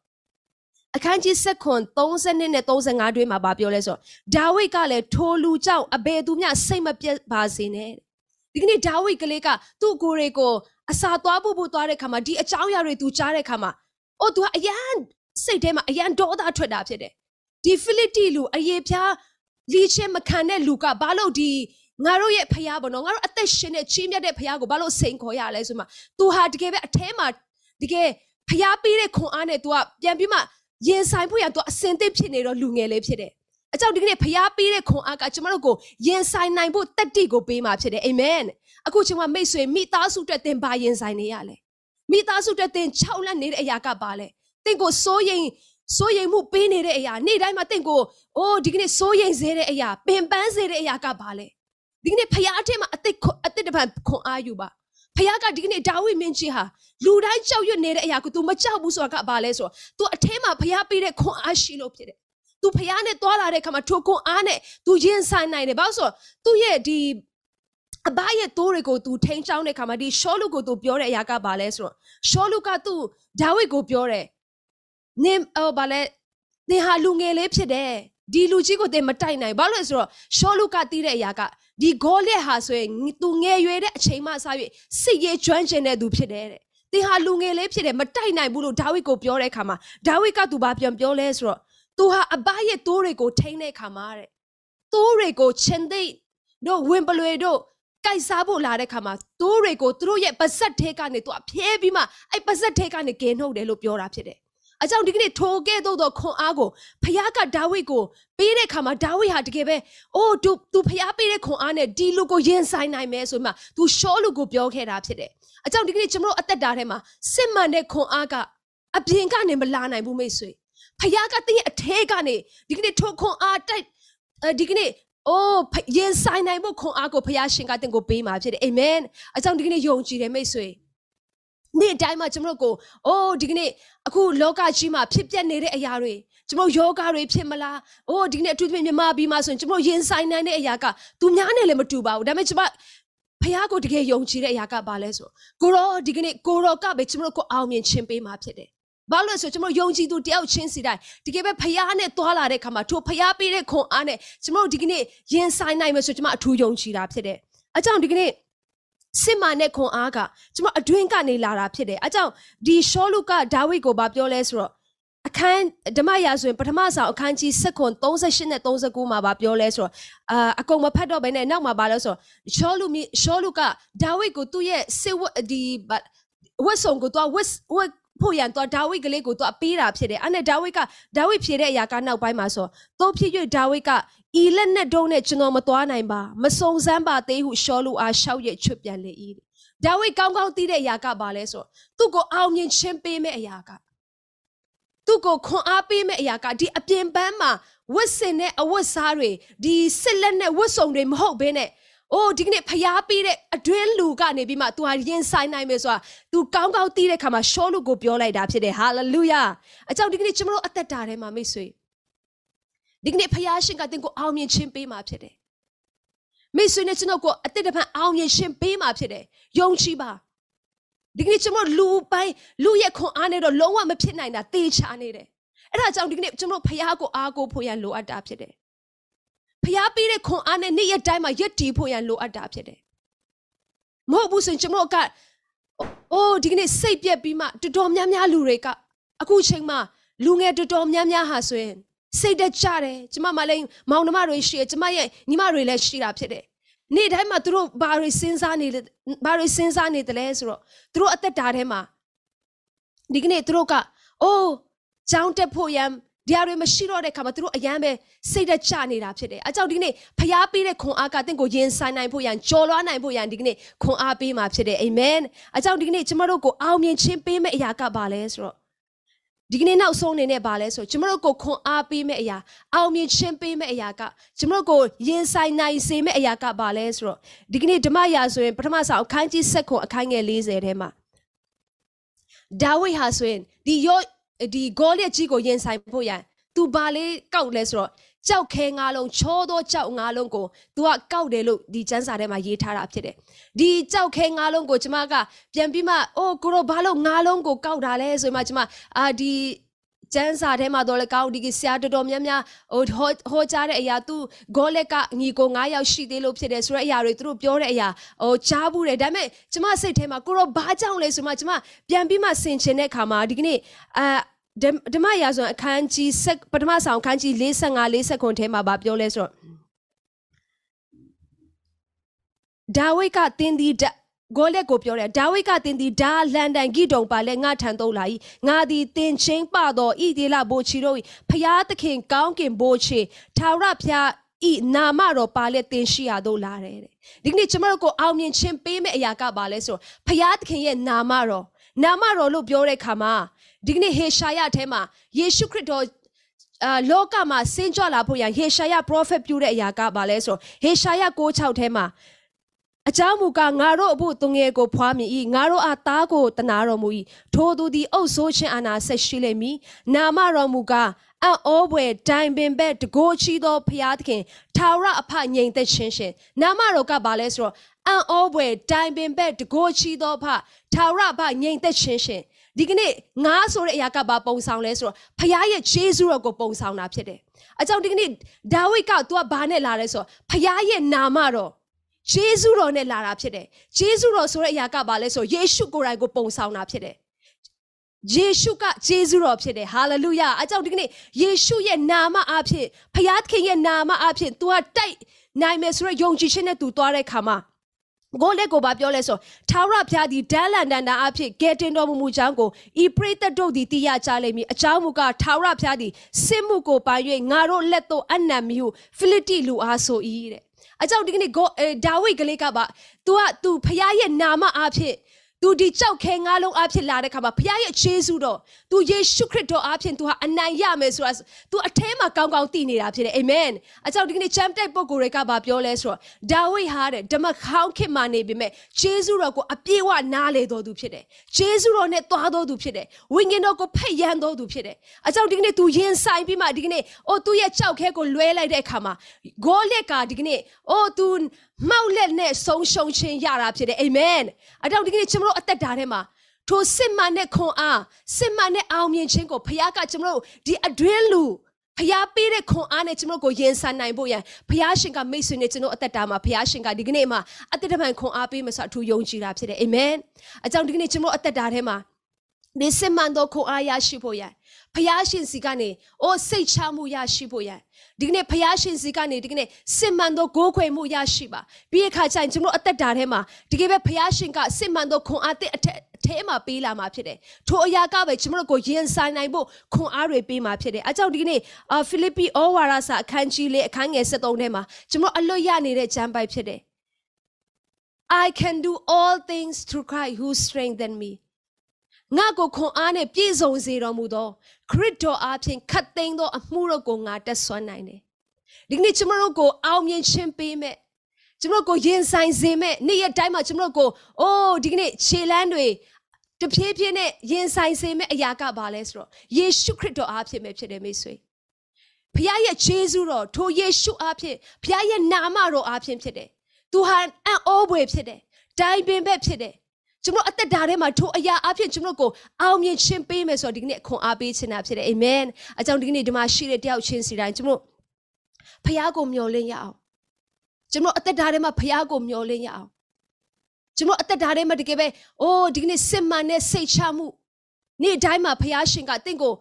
အခန်းကြီး7ခွန်30နဲ့35တွဲမှာဗာပြောလဲဆိုတော့ဒါဝိဒ်ကလည်းထိုလူကြောင့်အဘယ်သူမျှစိတ်မပြတ်ပါစေနဲ့ဒီကနေ့ဒါဝိဒ်ကလေးကသူ့ကိုယ်တွေကိုအစာသွားဖို့ဖို့သွားတဲ့ခါမှာဒီအကြောင်းအရာတွေသူကြားတဲ့ခါမှာအိုး तू ကအရန်စိတ်ထဲမှာအရန်ဒေါသထွက်တာဖြစ်တယ်ဒီဖိလိတိလူအယေပြားလီချင်းမခံတဲ့လူကဘာလို့ဒီငါတို့ရဲ့ဖရားပေါ့နော်ငါတို့အသက်ရှင်တဲ့ချင်းမြတ်တဲ့ဖရားကိုဘာလို့စိန်ခေါ်ရလဲဆိုမှ तू ဟာတကယ်ပဲအแทမှာတကယ်ဖရားပေးတဲ့ခွန်အားနဲ့ तू ကပြန်ပြီးမှ ရင်ဆိုင်ဖို့ရ तू အစင်သစ်ဖြစ်နေတော့လူငယ်လေးဖြစ်တယ်အကြောင်းဒီကနေ့ဖရားပေးတဲ့ခွန်အားကကျွန်တော်တို့ကိုရင်ဆိုင်နိုင်ဖို့တတိကိုပေးมาဖြစ်တယ်အာမင်အခုကျွန်မမိတ်ဆွေမိသားစုအတွက်သင်ပါရင်ဆိုင်နေရလဲမိသားစုအတွက်သင်၆လက်နေတဲ့အရာကပါလဲသင်ကိုစိုးရင်စိုးရိမ်မှုပေးနေတဲ့အရာနေ့တိုင်းမှာတင့်ကိုအိုးဒီကနေ့စိုးရိမ်စေတဲ့အရာပင်ပန်းစေတဲ့အရာကဘာလဲဒီကနေ့ဖခင်အထက်မှာအသက်အသက်တပံခွန်အားယူပါ ဖခင်ကဒီကနေ့ဒါဝိမင်းကြီးဟာလူတိုင်းကြောက်ရွံ့နေတဲ့အရာကို तू မကြောက်ဘူးဆိုတာကဘာလဲဆိုတော့ तू အထက်မှာဖခင်ပေးတဲ့ခွန်အားရှိလို့ဖြစ်တယ် तू ဖခင်နဲ့တွာလာတဲ့ခါမှာထိုခွန်အားနဲ့ तू ရင်ဆိုင်နိုင်တယ်ဘာလို့ဆိုတော့ तू ရဲ့ဒီအဘရဲ့တိုးတွေကို तू ထိန်းချောင်းတဲ့ခါမှာဒီရှောလူကို तू ပြောတဲ့အရာကဘာလဲဆိုတော့ရှောလူက तू ဒါဝိကိုပြောတယ်နင်ဟိုဗာလဲသင်ဟာလူငယ်လေးဖြစ်တယ် ဒီလူကြီးကိုသင်မတိုက်နိုင်ဘာလို့လဲဆိုတော့ရှောလူကတီးတဲ့အရာကဒီဂေါလက်ဟာဆိုရင်သူငယ်ရွယ်တဲ့အချိန်မှစ၍စစ်ရေးကျွမ်းကျင်တဲ့သူဖြစ်တယ်တဲ့သင်ဟာလူငယ်လေးဖြစ်တယ်မတိုက်နိုင်ဘူးလို့ဒါဝိဒ်ကိုပြောတဲ့အခါမှာဒါဝိဒ်ကသူဘာပြန်ပြောလဲဆိုတော့သူဟာအဘရဲ့တိုးတွေကိုထိန်းတဲ့အခါမှာတဲ့တိုးတွေကိုချင်းသိတို့ဝင်ပလွေတို့ကြိုက်စားဖို့လာတဲ့ခါမှာတိုးတွေကိုသူတို့ရဲ့ပါဇက်ထဲကနေသူအဖျဲပြီးမှအဲ့ပါဇက်ထဲကနေကင်းထုတ်တယ်လို့ပြောတာဖြစ်တယ် အကြောင်းဒီကနေ့ထိုကဲ့သို့သောခွန်အားကိုဖခင်ကဒါဝိဒ်ကိုပေးတဲ့ခါမှာဒါဝိဒ်ဟာတကယ်ပဲအိုး तू तू ဖခင်ပေးတဲ့ခွန်အားနဲ့ဒီလူကိုရင်ဆိုင်နိုင်မယ်ဆိုမှ तू ရှောလူကိုပြောခဲ့တာဖြစ်တယ်အကြောင်းဒီကနေ့ကျွန်တော်တို့အသက်တာထဲမှာစစ်မှန်တဲ့ခွန်အားကအပြင်ကနေမလာနိုင်ဘူးမိတ်ဆွေဖခင်ကတင်းရဲ့အထဲကနေဒီကနေ့ထိုခွန်အားတိုက်ဒီကနေ့အိုးရင်ဆိုင်နိုင်ဖို့ခွန်အားကိုဖခင်ရှင်ကတင်ကိုပေးမှာဖြစ်တယ်အာမင်အကြောင်းဒီကနေ့ယုံကြည်တယ်မိတ်ဆွေ နေ့အတိုင်းမှာကျွန်တော်တို့ကိုအိုးဒီကနေ့အခုလောကကြီးမှာဖြစ်ပျက်နေတဲ့အရာတွေကျွန်တော်ယောဂတွေဖြစ်မလား။အိုးဒီနေ့အထူးသဖြင့်မြန်မာပြည်မှာဆိုရင်ကျွန်တော်ရင်ဆိုင်နိုင်တဲ့အရာကသူများနဲ့လည်းမတူပါဘူး။ဒါပေမဲ့ကျွန်မဖះကိုတကယ်ယုံကြည်တဲ့အရာကဘာလဲဆိုကိုရောဒီကနေ့ကိုရောကပဲကျွန်တော်ကိုအောင်မြင်ခြင်းပေးမှာဖြစ်တယ်။ဘာလို့လဲဆိုကျွန်တော်ယုံကြည်သူတယောက်ချင်းစီတိုင်းတကယ်ပဲဖះနဲ့တွာလာတဲ့ခါမှာထိုဖះပေးတဲ့ခွန်အားနဲ့ကျွန်တော်ဒီကနေ့ရင်ဆိုင်နိုင်မယ်ဆိုကျွန်မအထူးယုံကြည်တာဖြစ်တယ်။အကြောင်းဒီကနေ့ စစ်မာနဲ့ခွန်အားကကျွန်မအတွင်းကနေလာတာဖြစ်တယ်အဲကြောင့်ဒီရှောလူကဒါဝိဒ်ကိုဗာပြောလဲဆိုတော့အခန်းဓမ္မရာဆိုရင်ပထမဆောင်အခန်းကြီး7ခွန်38နဲ့39မှာဗာပြောလဲဆိုတော့အာအကုန်မဖတ်တော့ဘဲနဲ့နောက်မှာဗာလဲဆိုတော့ရှောလူရှောလူကဒါဝိဒ်ကိုသူ့ရဲ့စစ်ဝတ်ဒီဝတ်ဆောင်ကိုသူဝတ်ဝတ်ဖို့ရန်တော့ဒါဝိဒ်ကလေးကိုသူပေးတာဖြစ်တယ်အဲ့နဲ့ဒါဝိဒ်ကဒါဝိဒ်ဖြေတဲ့အရာကနောက်ပိုင်းမှာဆိုတော့ဖြစ်၍ဒါဝိဒ်က ဤလက်နဲ့တုံးနဲ့ကျွန်တော်မသွားနိုင်ပါမစုံစမ်းပါသေးဟုရှောလူအားရှောက်ရချွတ်ပြန်လေ၏ဒါဝိဒ်ကောင်းကောင်းသိတဲ့အရာကဘာလဲဆိုသူ့ကိုအောင်မြင်ခြင်းပေးမဲ့အရာကသူ့ကိုခွန်အားပေးမဲ့အရာကဒီအပြင်ပန်းမှာဝတ်စင်တဲ့အဝတ်စားတွေဒီစစ်လက်နဲ့ဝတ်စုံတွေမဟုတ်ဘဲနဲ့အိုးဒီကနေ့ဖျားပေးတဲ့အတွင်းလူကနေပြီးမှ तू ဟာရင်ဆိုင်နိုင်မယ်ဆိုတာ तू ကောင်းကောင်းသိတဲ့ခါမှာရှောလူကိုပြောလိုက်တာဖြစ်တယ်ဟာလေလုယာအကြောင်းဒီကနေ့ကျွန်တော်တို့အသက်တာထဲမှာမိတ်ဆွေ ဒီကနေ့ဖခင်ရှင်ကတင်ကိုအောင်မြင်ခြင်းပေးမှာဖြစ်တယ်မိတ်ဆွေနဲ့ကျွန်တော်ကိုအတိတ်တပံအောင်မြင်ခြင်းပေးမှာဖြစ်တယ်ယုံကြည်ပါဒီကနေ့ကျွန်တော်လူပိုင်းလူရဲ့ခွန်အားနဲ့တော့လုံးဝမဖြစ်နိုင်တာသေချာနေတယ်အဲ့ဒါကြောင့်ဒီကနေ့ကျွန်တော်ဖခင်ကိုအားကိုးဖို့ရန်လိုအပ်တာဖြစ်တယ်ဖဖျားပေးတဲ့ခွန်အားနဲ့နေ့ရက်တိုင်းမှာရက်တည်ဖို့ရန်လိုအပ်တာဖြစ်တယ်မဟုတ်ဘူးဆိုရင်ကျွန်တော်ကအိုးဒီကနေ့စိတ်ပြက်ပြီးမှတော်တော်များများလူတွေကအခုချိန်မှာလူငယ်တော်တော်များများဟာဆိုရင် စိတ်တက်ကြတယ်ကျမမလည်းမောင်နှမတွေရှိတယ်ကျမရဲ့ညီမတွေလည်းရှိတာဖြစ်တယ်နေ့တိုင်းမှာသူတို့ဘာတွေစဉ်းစားနေလဲဘာတွေစဉ်းစားနေတယ်လဲဆိုတော့သူတို့အသက်တာထဲမှာဒီကနေ့သူတို့ကအိုးကြောင်းတက်ဖို့ရန်ဒီအတွေမရှိတော့တဲ့ခါမှာသူတို့အယမ်းပဲစိတ်သက်ချနေတာဖြစ်တယ်။အကြောင်းဒီကနေ့ဖျားပေးတဲ့ခွန်အားကတင့်ကိုရင်ဆိုင်နိုင်ဖို့ရန်ကြော်လွှားနိုင်ဖို့ရန်ဒီကနေ့ခွန်အားပေးမှာဖြစ်တယ်။အာမင်။အကြောင်းဒီကနေ့ကျမတို့ကိုအောင်မြင်ခြင်းပေးမဲ့အရာကဘာလဲဆိုတော့ ဒီကနေ့နောက်ဆုံးအနေနဲ့ဘာလဲဆိုကျမတို့ကိုခွန်အားပေးမဲ့အရာအောင်မြင်ခြင်းပေးမဲ့အရာကကျမတို့ကိုရင်ဆိုင်နိုင်စေမဲ့အရာကဘာလဲဆိုတော့ဒီကနေ့ဓမ္မရာဆိုရင်ပထမဆုံးအခန်းကြီး7ခွန်အခန်းငယ်40ထဲမှာဒါဝိဒ်ဟာဆိုရင်ဒီယောဒီဂေါလက်ကြီးကိုရင်ဆိုင်ဖို့ရန်သူဘာလေးကောက်လဲဆိုတော့ ကြောက်ခဲငါးလုံးချောသောကြောက်ငါးလုံးကို तू ကကောက်တယ်လို့ဒီကျမ်းစာထဲမှာရေးထားတာဖြစ်တယ်ဒီကြောက်ခဲငါးလုံးကိုကျမကပြန်ပြီးမှအိုးကိုရောဘာလို့ငါးလုံးကိုကောက်တာလဲဆိုမှကျမအာဒီကျန်းစာထဲမှာတော့လေကောင်းဒီကဆရာတော်တော်များများဟိုဟောကြားတဲ့အရာသူဂေါလက်ကညီကို9ယောက်ရှိသေးလို့ဖြစ်တယ်ဆိုတဲ့အရာတွေသူတို့ပြောတဲ့အရာဟိုကြားဘူးတယ်ဒါပေမဲ့ကျမစိတ်ထဲမှာကိုရောဘာကြောင့်လဲဆိုမှကျမပြန်ပြီးမှဆင်ခြင်တဲ့ခါမှာဒီကနေ့အာ ဓမ္မရာဇဝင်အခန်းကြီးပထမဆောင်အခန်းကြီး45 50ခွန်ထဲမှာဗာပြောလဲဆိုတော့ဒါဝိဒ်ကတင်းဒီဂိုလက်ကိုပြောတယ်ဒါဝိဒ်ကတင်ဒီဒါလန်ဒန်ဂိတုံပါလဲငါထန်သုံးလာ၏ငါသည်တင်ချင်းပတော်ဣဒီလဘိုချီတို့ဖျားသခင်ကောင်းကင်ဘိုချေထာဝရဖျားဤနာမတော်ပါလဲတင်ရှိရတို့လာတယ်တဲ့ဒီကနေ့ကျွန်တော်တို့ကိုအောင်မြင်ခြင်းပေးမဲ့အရာကပါလဲဆိုတော့ဖျားသခင်ရဲ့နာမတော်နာမတော်လို့ပြောတဲ့ခါမှာ ဒီကနေ့ဟေရှာယထဲမှာယေရှုခရစ်တော်အာလောကမှာဆင်းကြွလာဖို့ရဟေရှာယ prophet ပြုတဲ့အရာကပါလဲဆိုတော့ဟေရှာယ6:6ထဲမှာအကြောင်းမူကားငါတို့အဖို့သူငယ်ကိုဖွားမြင်၏ငါတို့အားသားကိုတနာတော်မူ၏ထိုသူသည်အုပ်ဆိုးခြင်းအာနာဆက်ရှိလိမ့်မည်နာမတော်မူကားအံ့ဩဖွယ်တိုင်ပင်ဘက်တကိုးချီသောဖျားသခင်ထာဝရအဖငြိမ်သက်ခြင်းရှင်နာမတော်ကဘာလဲဆိုတော့ အံ့ဩဖွယ်တိုင်ပင်ဘက်တကိုးချီသောဖထာဝရအဖငြိမ်သက်ခြင်းရှင်ဒီကနေ့ငါဆိုတဲ့အရာကဘာပုံဆောင်လဲဆိုတော့ဖခင်ရဲ့ဂျေဇုတော်ကိုပုံဆောင်တာဖြစ်တယ်။အကြောင်းဒီကနေ့ဒါဝိဒ်က तू ကဘာနဲ့လာလဲဆိုတော့ဖခင်ရဲ့နာမတော်ဂျေဇုတော်နဲ့လာတာဖြစ်တယ်။ဂျေဇုတော်ဆိုတဲ့အရာကဘာလဲဆိုယေရှုကိုယ်တိုင်ကိုပုံဆောင်တာဖြစ်တယ်။ယေရှုကဂျေဇုတော်ဖြစ်တယ်ဟာလေလုယာအကြောင်းဒီကနေ့ယေရှုရဲ့နာမအဖြစ်ဖခင်သခင်ရဲ့နာမအဖြစ် तू ကတိုက်နိုင်မယ်ဆိုတော့ယုံကြည်ခြင်းနဲ့ तू သွားတဲ့ခါမှာ ကိုလက်ကိုပါပြောလဲဆိုထာဝရဘုရားသည်ဒန်လန်တန်တာအဖြစ်ကဲတင်တော်မူမူကြောင်းကိုဤပရိသတ်တို့သည်သိရကြလိမ့်မည်အကြောင်းမူကားထာဝရဘုရားသည်စစ်မှုကိုပိုင်၍ငါတို့လက်သို့အနံ့မီဟုဖိလိတိလူအားဆို၏တဲ့အကြောင်းဒီကနေ့ဂိုဒါဝိတ်ကလေးကပါ तू က तू ဖခင်ရဲ့နာမအဖြစ် သူဒီကြောက်ခဲငါးလုံးအဖြစ်လာတဲ့ခါမှာဘုရားရဲ့ခြေဆုတော်သူယေရှုခရစ်တော်အဖြစ်သူဟာအနိုင်ရမယ်ဆိုတာသူအထဲမှာကောင်းကောင်းသိနေတာဖြစ်တယ်အာမင်အကြောင်းဒီကနေ့ချမ်းတဲ့ပုဂ္ဂိုလ်တွေကဘာပြောလဲဆိုတော့ဒါဝိဒ်ဟာတဲ့ဓမ္မခေါင်းခေတ်မှာနေပြီမဲ့ခြေဆုတော်ကိုအပြည့်အဝနားလေတော်သူဖြစ်တယ်ခြေဆုတော်နဲ့သွားတော်သူဖြစ်တယ်ဝိညာဉ်တော်ကိုဖက်ရန်တော်သူဖြစ်တယ်အကြောင်းဒီကနေ့သူရင်ဆိုင်ပြီးမှဒီကနေ့အိုသူ့ရဲ့ကြောက်ခဲကိုလွဲလိုက်တဲ့အခါမှာဂိုလက်ကဒီကနေ့အိုသူမှောက်လက်နဲ့ဆုံးရှုံးခြင်းရတာဖြစ်တယ်အာမင်အတောင်ဒီကနေ့ကျွန်တော်တို့အသက်တာထဲမှာထိုစစ်မှန်တဲ့ခွန်အားစစ်မှန်တဲ့အောင်မြင်ခြင်းကိုဖခင်ကကျွန်တော်တို့ဒီအတွင်းလူဖျားပေးတဲ့ခွန်အားနဲ့ကျွန်တော်ကိုရင်ဆိုင်နိုင်ဖို့ရန်ဖျားရှင်ကမိတ်ဆွေနဲ့ကျွန်တော်အသက်တာမှာဖျားရှင်ကဒီကနေ့မှာအသက်တပံခွန်အားပေးမဆိုအထူးယုံကြည်တာဖြစ်တယ်အာမင်အကြောင်းဒီကနေ့ကျွန်တော်အသက်တာထဲမှာဒီစစ်မှန်သောခွန်အားရရှိဖို့ရန် ဖျားရှင်စီကနေအိုးစိတ်ချမှုရရှိဖို့ရန်ဒီကနေ့ဖျားရှင်စီကနေဒီကနေ့စစ်မှန်သောဂိုးခွေမှုရရှိပါပြီးအခါကျရင်ကျွန်တော်အသက်တာထဲမှာဒီကဲပဲဖျားရှင်ကစစ်မှန်သောခွန်အားတဲ့အထက်အထဲမှာပေးလာမှာဖြစ်တယ်ထိုအရာကပဲကျွန်တော်ကိုရင်ဆိုင်နိုင်ဖို့ခွန်အားတွေပေးမှာဖြစ်တယ်အကြောင်းဒီကနေ့ဖိလိပ္ပိဩဝါဒစာအခန်းကြီးလေးအခန်းငယ်73ထဲမှာကျွန်တော်အလွတ်ရနေတဲ့ကျမ်းပိုက်ဖြစ်တယ် I can do all things through Christ who strengthen me ငါကိုခွန်အားနဲ့ပြည့်စုံစေတော်မူသောခရစ်တော်အားဖြင့်ခတ်သိမ်းသောအမှုတို့ကိုငါတက်ဆွမ်းနိုင်တယ်။ဒီကနေ့ကျွန်တော်တို့ကိုအောင်မြင်ခြင်းပေးမဲ့ကျွန်တော်ကိုရင်ဆိုင်စေမဲ့နေ့ရက်တိုင်းမှာကျွန်တော်ကိုအိုးဒီကနေ့ခြေလန်းတွေတဖြည်းဖြည်းနဲ့ရင်ဆိုင်စေမဲ့အရာကဘာလဲဆိုတော့ယေရှုခရစ်တော်အားဖြင့်ပဲဖြစ်တယ်မိတ်ဆွေ။ဖခင်ရဲ့ခြေဆုတော်ထိုယေရှုအားဖြင့်ဖခင်ရဲ့နာမတော်အားဖြင့်ဖြစ်တယ်။သူဟာအံ့ဩဖွယ်ဖြစ်တယ်။တိုင်ပင်ဘက်ဖြစ်တယ် ကျွန်တော်အသက်တာထဲမှာထိုအရာအဖြစ်ကျွန်တော်ကိုအောင်မြင်ခြင်းပေးမယ်ဆိုတော့ဒီကနေ့ခွန်အားပေးခြင်းတာဖြစ်တယ်အာမင်အကြောင်းဒီကနေ့ဒီမှာရှိတဲ့တယောက်ချင်းစီတိုင်းကျွန်တော်ဖခင်ကိုမျှော်လင့်ရအောင်ကျွန်တော်အသက်တာထဲမှာဖခင်ကိုမျှော်လင့်ရအောင်ကျွန်တော်အသက်တာထဲမှာတကယ်ပဲအိုးဒီကနေ့စစ်မှန်တဲ့စိတ်ချမှုနေ့တိုင်းမှာဖခင်ရှင်ကတင့်ကို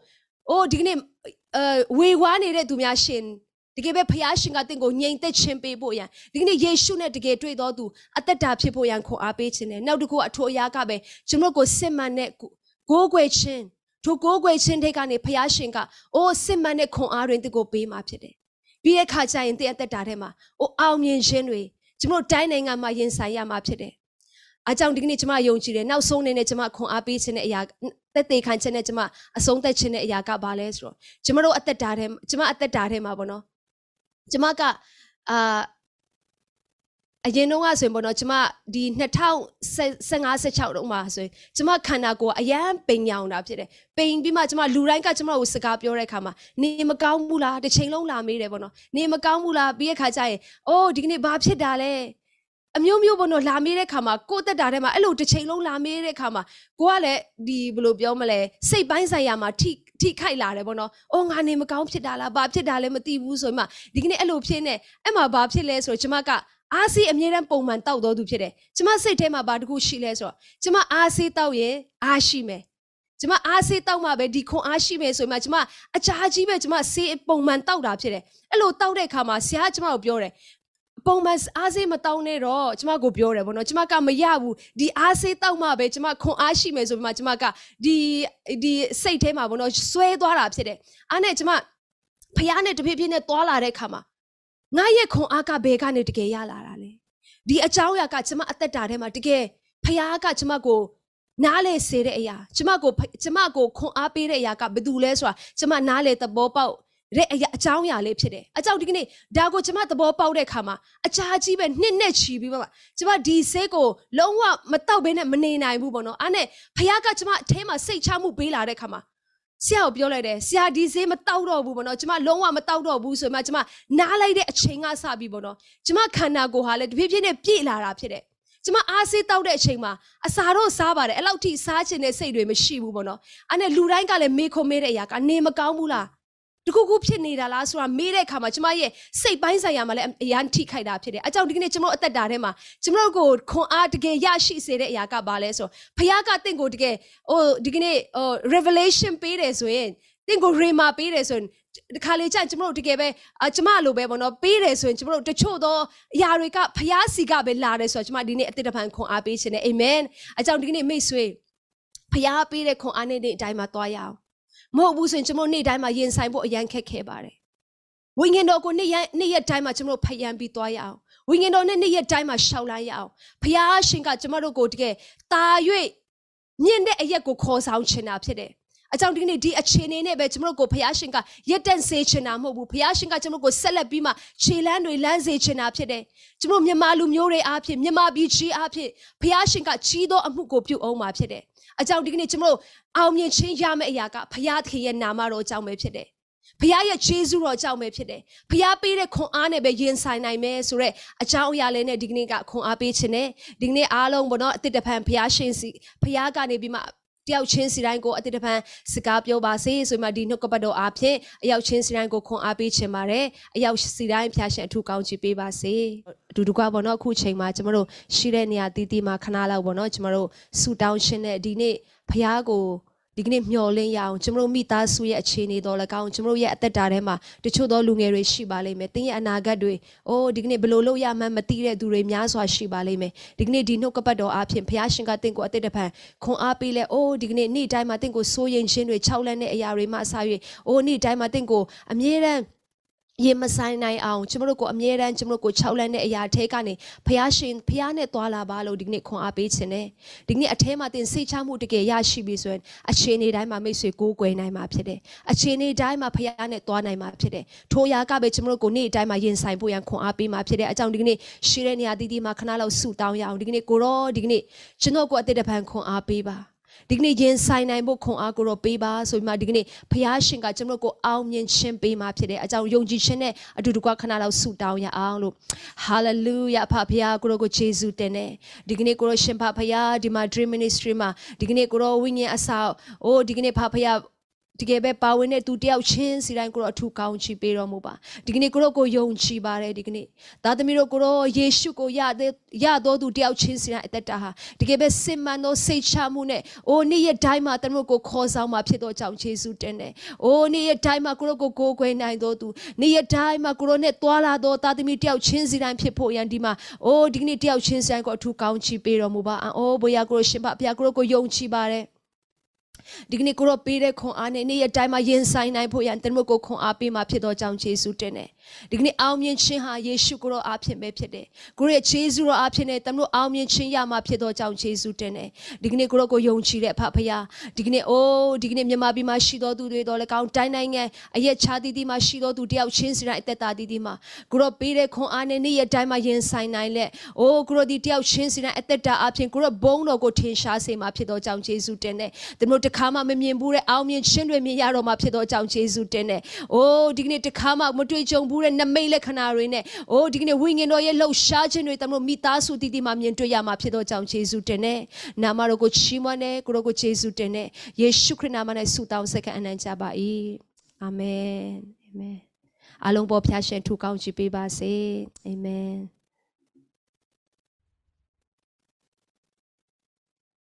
အိုးဒီကနေ့အဲဝေဝါးနေတဲ့သူများရှင် တကယ်ပဲဖခင်ရှင်ကတင့်ကိုငြိမ်သက်ခြင်းပေးဖို့ရန်ဒီကနေ့ယေရှုနဲ့တကယ်တွေ့တော်သူအသက်တာဖြစ်ဖို့ရန်ခွန်အားပေးခြင်းနဲ့နောက်တစ်ခုအထိုအရာကပဲကျွန်တော်ကိုစစ်မှန်တဲ့ကိုးကွယ်ခြင်းထိုကိုးကွယ်ခြင်းတွေကနေဖခင်ရှင်ကအိုးစစ်မှန်တဲ့ခွန်အားတွေတကိုပေးมาဖြစ်တယ်ပြီးတဲ့ခါကျရင်တည့်အသက်တာထဲမှာအိုးအောင်မြင်ခြင်းတွေကျွန်တော်တိုင်းနိုင်ငံမှာရင်ဆိုင်ရမှာဖြစ်တယ်အားကြောင့်ဒီကနေ့ကျွန်မယုံကြည်တယ်နောက်ဆုံးအနေနဲ့ကျွန်မခွန်အားပေးခြင်းတဲ့အရာတက်သေးခံခြင်းနဲ့ကျွန်မအဆုံးသက်ခြင်းတဲ့အရာကဘာလဲဆိုတော့ကျွန်မတို့အသက်တာထဲကျွန်မအသက်တာထဲမှာပေါ့နော် ကျွန်မကအာအရင်တော့ကဆိုရင်ပေါ့နော်ကျွန်မဒီ2015 16တော့မှာဆိုရင်ကျွန်မခန္ဓာကိုယ်အရန်ပိန်ညောင်တာဖြစ်တယ်ပိန်ပြီးမှကျွန်မလူတိုင်းကကျွန်မကိုစကားပြောတဲ့အခါမှာနေမကောင်းဘူးလားတစ်ချိန်လုံးလာမေးတယ်ပေါ့နော်နေမကောင်းဘူးလားပြီးတဲ့ခါကျရင်အိုးဒီကနေ့ဘာဖြစ်တာလဲအမျိုးမျိုးပေါ့နော်လာမေးတဲ့ခါမှာကိုယ့်တက်တာထဲမှာအဲ့လိုတစ်ချိန်လုံးလာမေးတဲ့ခါမှာကိုကလည်းဒီဘယ်လိုပြောမလဲစိတ်ပိုင်းဆိုင်ရာမှာထိထိခိုက်လာတယ်ပေါ့နော်။အော်ငါနေမကောင်းဖြစ်တာလား။ဘာဖြစ်တာလဲမသိဘူးဆိုမှဒီကနေ့အဲ့လိုဖြစ်နေအဲ့မှာဘာဖြစ်လဲဆိုတော့ကျမကအားစီအမြဲတမ်းပုံမှန်တောက်တော်သူဖြစ်တယ်။ကျမစိတ်ထဲမှာဘာတခုရှိလဲဆိုတော့ကျမအားစီတောက်ရင်အားရှိမယ်။ကျမအားစေးတောက်မှပဲဒီခွန်အားရှိမယ်ဆိုမှကျမအချားကြီးပဲကျမစေးပုံမှန်တောက်တာဖြစ်တယ်အဲ့လိုတောက်တဲ့အခါမှာဆရာကကျမကိုပြောတယ် ပုံမှန်အားစေးမတောင်းနဲ့တော့ကျမကိုပြောတယ်ဗောနော်ကျမကမရဘူးဒီအားစေးတောက်မှပဲကျမခွန်အားရှိမယ်ဆိုပြီးမှကျမကဒီဒီစိတ်ထဲမှာဗောနော်ဆွဲသွားတာဖြစ်တယ်အားနဲ့ကျမဖះနဲ့တဖြည်းဖြည်းနဲ့သွားလာတဲ့အခါမှာငါရဲ့ခွန်အားကဘယ်ကနေတကယ်ရလာတာလဲဒီအကြောင်းအရာကကျမအသက်တာထဲမှာတကယ်ဖះကကျမကိုနားလေစေတဲ့အရာကျမကိုကျမကိုခွန်အားပေးတဲ့အရာကဘယ်သူလဲဆိုတာကျမနားလေသဘောပေါက် တဲ့အရာအကြောင်းအရာလေးဖြစ်တယ်အကြောင်းဒီကနေ့ဒါကိုကျမသဘောပေါက်တဲ့အခါမှာအချားကြီးပဲနှစ်နဲ့ချီပြီးပါကျမဒီဆေးကိုလုံးဝမတောက်ဘဲနဲ့မနေနိုင်ဘူးပေါ့နော်အဲ့နဲ့ဖခင်ကကျမအထဲမှာစိတ်ချမှုပေးလာတဲ့အခါမှာဆရာကိုပြောလိုက်တယ်ဆရာဒီဆေးမတောက်တော့ဘူးပေါ့နော်ကျမလုံးဝမတောက်တော့ဘူးဆိုမှကျမနားလိုက်တဲ့အချိန်ကစပြီးပေါ့နော်ကျမခန္ဓာကိုယ်ဟာလည်းတဖြည်းဖြည်းနဲ့ပြည့်လာတာဖြစ်တယ်ကျမအားစေးတောက်တဲ့အချိန်မှာအစာတော့စားပါတယ်အဲ့လောက်ထိစားချင်တဲ့စိတ်တွေမရှိဘူးပေါ့နော်အဲ့နဲ့လူတိုင်းကလည်းမေးခွန်းမေးတဲ့အရာကနေမကောင်းဘူးလား တခုခုဖြစ်နေတာလားဆိုတာမေးတဲ့အခါမှာကျမရဲ့စိတ်ပိုင်းဆိုင်ရာမှာလည်းအရန်ထိခိုက်တာဖြစ်တယ်။အကြောင်းဒီကနေ့ကျမတို့အသက်တာထဲမှာကျမတို့ကိုခွန်အားတကယ်ရရှိစေတဲ့အရာကဘာလဲဆိုဖခင်ကတင့်ကိုတကယ်ဟိုဒီကနေ့ဟို revelation ပေးတယ်ဆိုရင်တင့်ကို rema ပေးတယ်ဆိုရင်ဒီခါလေးကျကျမတို့တကယ်ပဲအကျမလိုပဲပေါ့နော်ပေးတယ်ဆိုရင်ကျမတို့တချို့သောအရာတွေကဖျားစီကပဲလာတယ်ဆိုတော့ကျမဒီနေ့အသက်တပံခွန်အားပေးခြင်းနဲ့အာမင်အကြောင်းဒီကနေ့မိတ်ဆွေဖျားပေးတဲ့ခွန်အားနဲ့ဒီအတိုင်းမှာသွားရအောင် မဟုတ်ဘူးဆိုရင်ကျွန်တော်နေ့တိုင်းမှာရင်ဆိုင်ဖို့အရန်ခက်ခဲပါတယ်ဝိညာဉ်တော်ကိုနေ့ရက်နေ့ရက်တိုင်းမှာကျွန်တော်ဖယံပြီးသွားရအောင်ဝိညာဉ်တော်နဲ့နေ့ရက်တိုင်းမှာရှောက်လိုက်ရအောင်ဖျားရှင်ကကျွန်တော်တို့ကိုတကယ်တာ၍မြင့်တဲ့အရက်ကိုခေါ်ဆောင်ချင်တာဖြစ်တယ် အကြောင်းဒီနေ့ဒီအခြေအနေနဲ့ပဲကျွန်တော်တို့ကိုဖျားရှင်ကရက်တန့်စေချင်တာမဟုတ်ဘူးဖျားရှင်ကကျွန်တော်တို့ကိုဆက်လက်ပြီးမှခြေလမ်းတွေလမ်းစေချင်တာဖြစ်တယ်ကျွန်တော်မြန်မာလူမျိုးတွေအားဖြင့်မြန်မာပြည်ကြီးအားဖြင့်ဖျားရှင်ကကြီးသောအမှုကိုပြုအောင်မှာဖြစ်တယ်အကြောင်းဒီကနေ့ကျွန်တော်တို့အောင်မြင်ခြင်းရမယ့်အရာကဖခင်သခင်ရဲ့နာမတော်အကြောင်းပဲဖြစ်တယ်။ဖခင်ရဲ့ခြေဆုတော်အကြောင်းပဲဖြစ်တယ်။ဖခင်ပေးတဲ့ခွန်အားနဲ့ပဲရင်ဆိုင်နိုင်မယ်ဆိုတော့အကြောင်းအရာလေးနဲ့ဒီကနေ့ကခွန်အားပေးခြင်းနဲ့ဒီကနေ့အားလုံးဘောနော်အတိတ်တဖန်ဖခင်ရှင်စီဖခင်ကနေပြီးမှ တယောက်ချင်းစီတိုင်းကိုအတိတ်တဖန်စကားပြောပါစေဆိုမှဒီနှုတ်ကပတ်တော်အားဖြင့်အယောက်ချင်းစီတိုင်းကိုခွန်အားပေးခြင်းပါတယ်အယောက်စီတိုင်းဖျားရှင်အထူးကောင်းချီးပေးပါစေအတူတကွာပေါ့နော်အခုချိန်မှာကျမတို့ရှိတဲ့နေရာတီးတီးမှာခဏလောက်ပေါ့နော်ကျမတို့ဆူတောင်းရှင်တဲ့ဒီနေ့ဖခင်ကို ဒီကနေ့မျှော်လင့်ရအောင်ကျွန်တော်မိသားစုရဲ့အခြေအနေတော်၎င်းကျွန်တော်ရဲ့အသက်တာထဲမှာတချို့သောလူငယ်တွေရှိပါလိမ့်မယ်။တင်းရဲ့အနာဂတ်တွေအိုးဒီကနေ့ဘယ်လိုလုပ်ရမှန်းမသိတဲ့သူတွေများစွာရှိပါလိမ့်မယ်။ဒီကနေ့ဒီနှုတ်ကပတ်တော်အားဖြင့်ဘုရားရှင်ကတင့်ကိုအသက်တပံခွန်အားပေးလဲအိုးဒီကနေ့နေ့တိုင်းမှာတင့်ကိုစိုးရင်ခြင်းတွေခြောက်လန့်တဲ့အရာတွေမှအစ၍အိုးနေ့တိုင်းမှာတင့်ကိုအမြဲတမ်း ရင်မဆိုင်နိုင်အောင်ကျွန်တော်တို့ကိုအမြဲတမ်းကျွန်တော်တို့ကို၆လန့်တဲ့အရာထဲကနေဖះရှင်ဖះနဲ့သွာလာပါလို့ဒီနေ့ခွန်အားပေးခြင်းနဲ့ဒီနေ့အထဲမှာတင်စိတ်ချမှုတကယ်ရရှိပြီဆိုရင်အခြေအနေတိုင်းမှာမိတ်ဆွေကိုးကွယ်နိုင်မှာဖြစ်တယ်အခြေအနေတိုင်းမှာဖះနဲ့သွားနိုင်မှာဖြစ်တယ်ထိုရာကပဲကျွန်တော်တို့ကိုနေ့တိုင်းမှာရင်ဆိုင်ဖို့ရန်ခွန်အားပေးမှာဖြစ်တယ်အကြောင်းဒီနေ့ရှိတဲ့နေရာတီးတီးမှာခဏလောက်ဆူတောင်းရအောင်ဒီနေ့ကိုရောဒီနေ့ကျွန်တော်ကိုအသက်တပံခွန်အားပေးပါ ဒီကနေ့ရင်ဆိုင်နိုင်ဖို့ခွန်အားကိုတော့ပေးပါဆိုပြီးမှဒီကနေ့ဖခင်ရှင်ကကျွန်တော်ကိုအောင်မြင်ခြင်းပေးမှာဖြစ်တယ်အကြောင်းယုံကြည်ခြင်းနဲ့အတူတကွခဏလောက်ဆုတောင်းရအောင်လို့ hallelujah ဖခင်ကိုတော့ကိုယေရှုတင်တယ်ဒီကနေ့ကိုတော့ရှင်ဖဖခင်ဒီမှာ dream ministry မှာဒီကနေ့ကိုတော့ဝိညာဉ်အဆောက်အိုးဒီကနေ့ဖဖခင် တကယ်ပဲပါဝင်တဲ့သူတယောက်ချင်းစီတိုင်းကိုတော့အထူးကောင်းချီးပေးတော်မူပါဒီကနေ့ကိုတော့ကိုယုံကြည်ပါတယ်ဒီကနေ့သားသမီးတို့ကိုတော့ယေရှုကိုရတဲ့ရတော်သူတယောက်ချင်းစီတိုင်းအသက်တာဟာတကယ်ပဲစင်မှန်သောစိတ်ချမှုနဲ့အိုးနေ့ရက်တိုင်းမှာတမတို့ကိုခေါ်ဆောင်มาဖြစ်တော့ကြောင့်ယေရှုတင်တယ်အိုးနေ့ရက်တိုင်းမှာကိုတော့ကိုကိုးကွယ်နိုင်တော်သူနေ့ရက်တိုင်းမှာကိုတော့နဲ့သွာလာတော်သားသမီးတယောက်ချင်းစီတိုင်းဖြစ်ဖို့ရန်ဒီမှာအိုးဒီကနေ့တယောက်ချင်းစီတိုင်းကိုအထူးကောင်းချီးပေးတော်မူပါအိုးဘုရားကိုရှင်ပါဘုရားကိုကိုယုံကြည်ပါတယ် ဒီကနေ့ကိုရောပေးတဲ့ခွန်အားနဲ့နေ့ရက်တိုင်းမှာရင်ဆိုင်နိုင်ဖို့ရန်တမန်ကိုခွန်အားပေးမှာဖြစ်သောကြောင့်ယေရှုတင်တယ် ဒီကနေ့အောင်မြင်ခြင်းဟာယေရှုကိုရောအားဖြင့်ပဲဖြစ်တယ်ကိုရဲ့ယေရှုရောအားဖြင့်နဲ့တမန်အောင်မြင်ခြင်းရမှာဖြစ်သောကြောင့်ယေရှုတင်တယ်ဒီကနေ့ကိုရောကိုယုံကြည်တဲ့အဖဖရာဒီကနေ့အိုးဒီကနေ့မြန်မာပြည်မှာရှိတော်သူတွေတော်လည်းကောင်းတိုင်းနိုင်ငံအရက်ချာတီတီမှာရှိတော်သူတယောက်ချင်းစီတိုင်းအသက်တာတီတီမှာကိုရောပေးတဲ့ခွန်အားနဲ့နေ့ရက်တိုင်းမှာရင်ဆိုင်နိုင်လက်အိုးကိုရောဒီတယောက်ချင်းစီတိုင်းအသက်တာအဖြစ်ကိုရောဘုံတော်ကိုထင်ရှားစေမှာဖြစ်သောကြောင့်ယေရှုတင်တယ်တမန်တခါမှမမြင်ဘူးတဲ့အောင်မြင်ခြင်းတွေမြင်ရတော့မှာဖြစ်သောကြောင့်ယေရှုတင်တယ်အိုးဒီကနေ့တခါမှမတွေ့ကြုံဘူးတဲ့နမိတ်လက္ခဏာတွေနဲ့အိုးဒီကနေ့ဝိညာဉ်တော်ရဲ့လှုပ်ရှားခြင်းတွေတမန်မိသားစုတီတီမှာမြင်တွေ့ရမှာဖြစ်သောကြောင့်ယေရှုတင်တယ်နာမတော်ကိုချီးမွမ်းတယ်ကိုရောကိုယေရှုတင်တယ်ယေရှုခရစ်နာမ၌ဆုတောင်းဆက်ခံအနံ့ကြပါ၏အာမင်အာမင်အလုံးပေါ်ဖျားရှင်ထူကောင်းချီးပေးပါစေအာမင်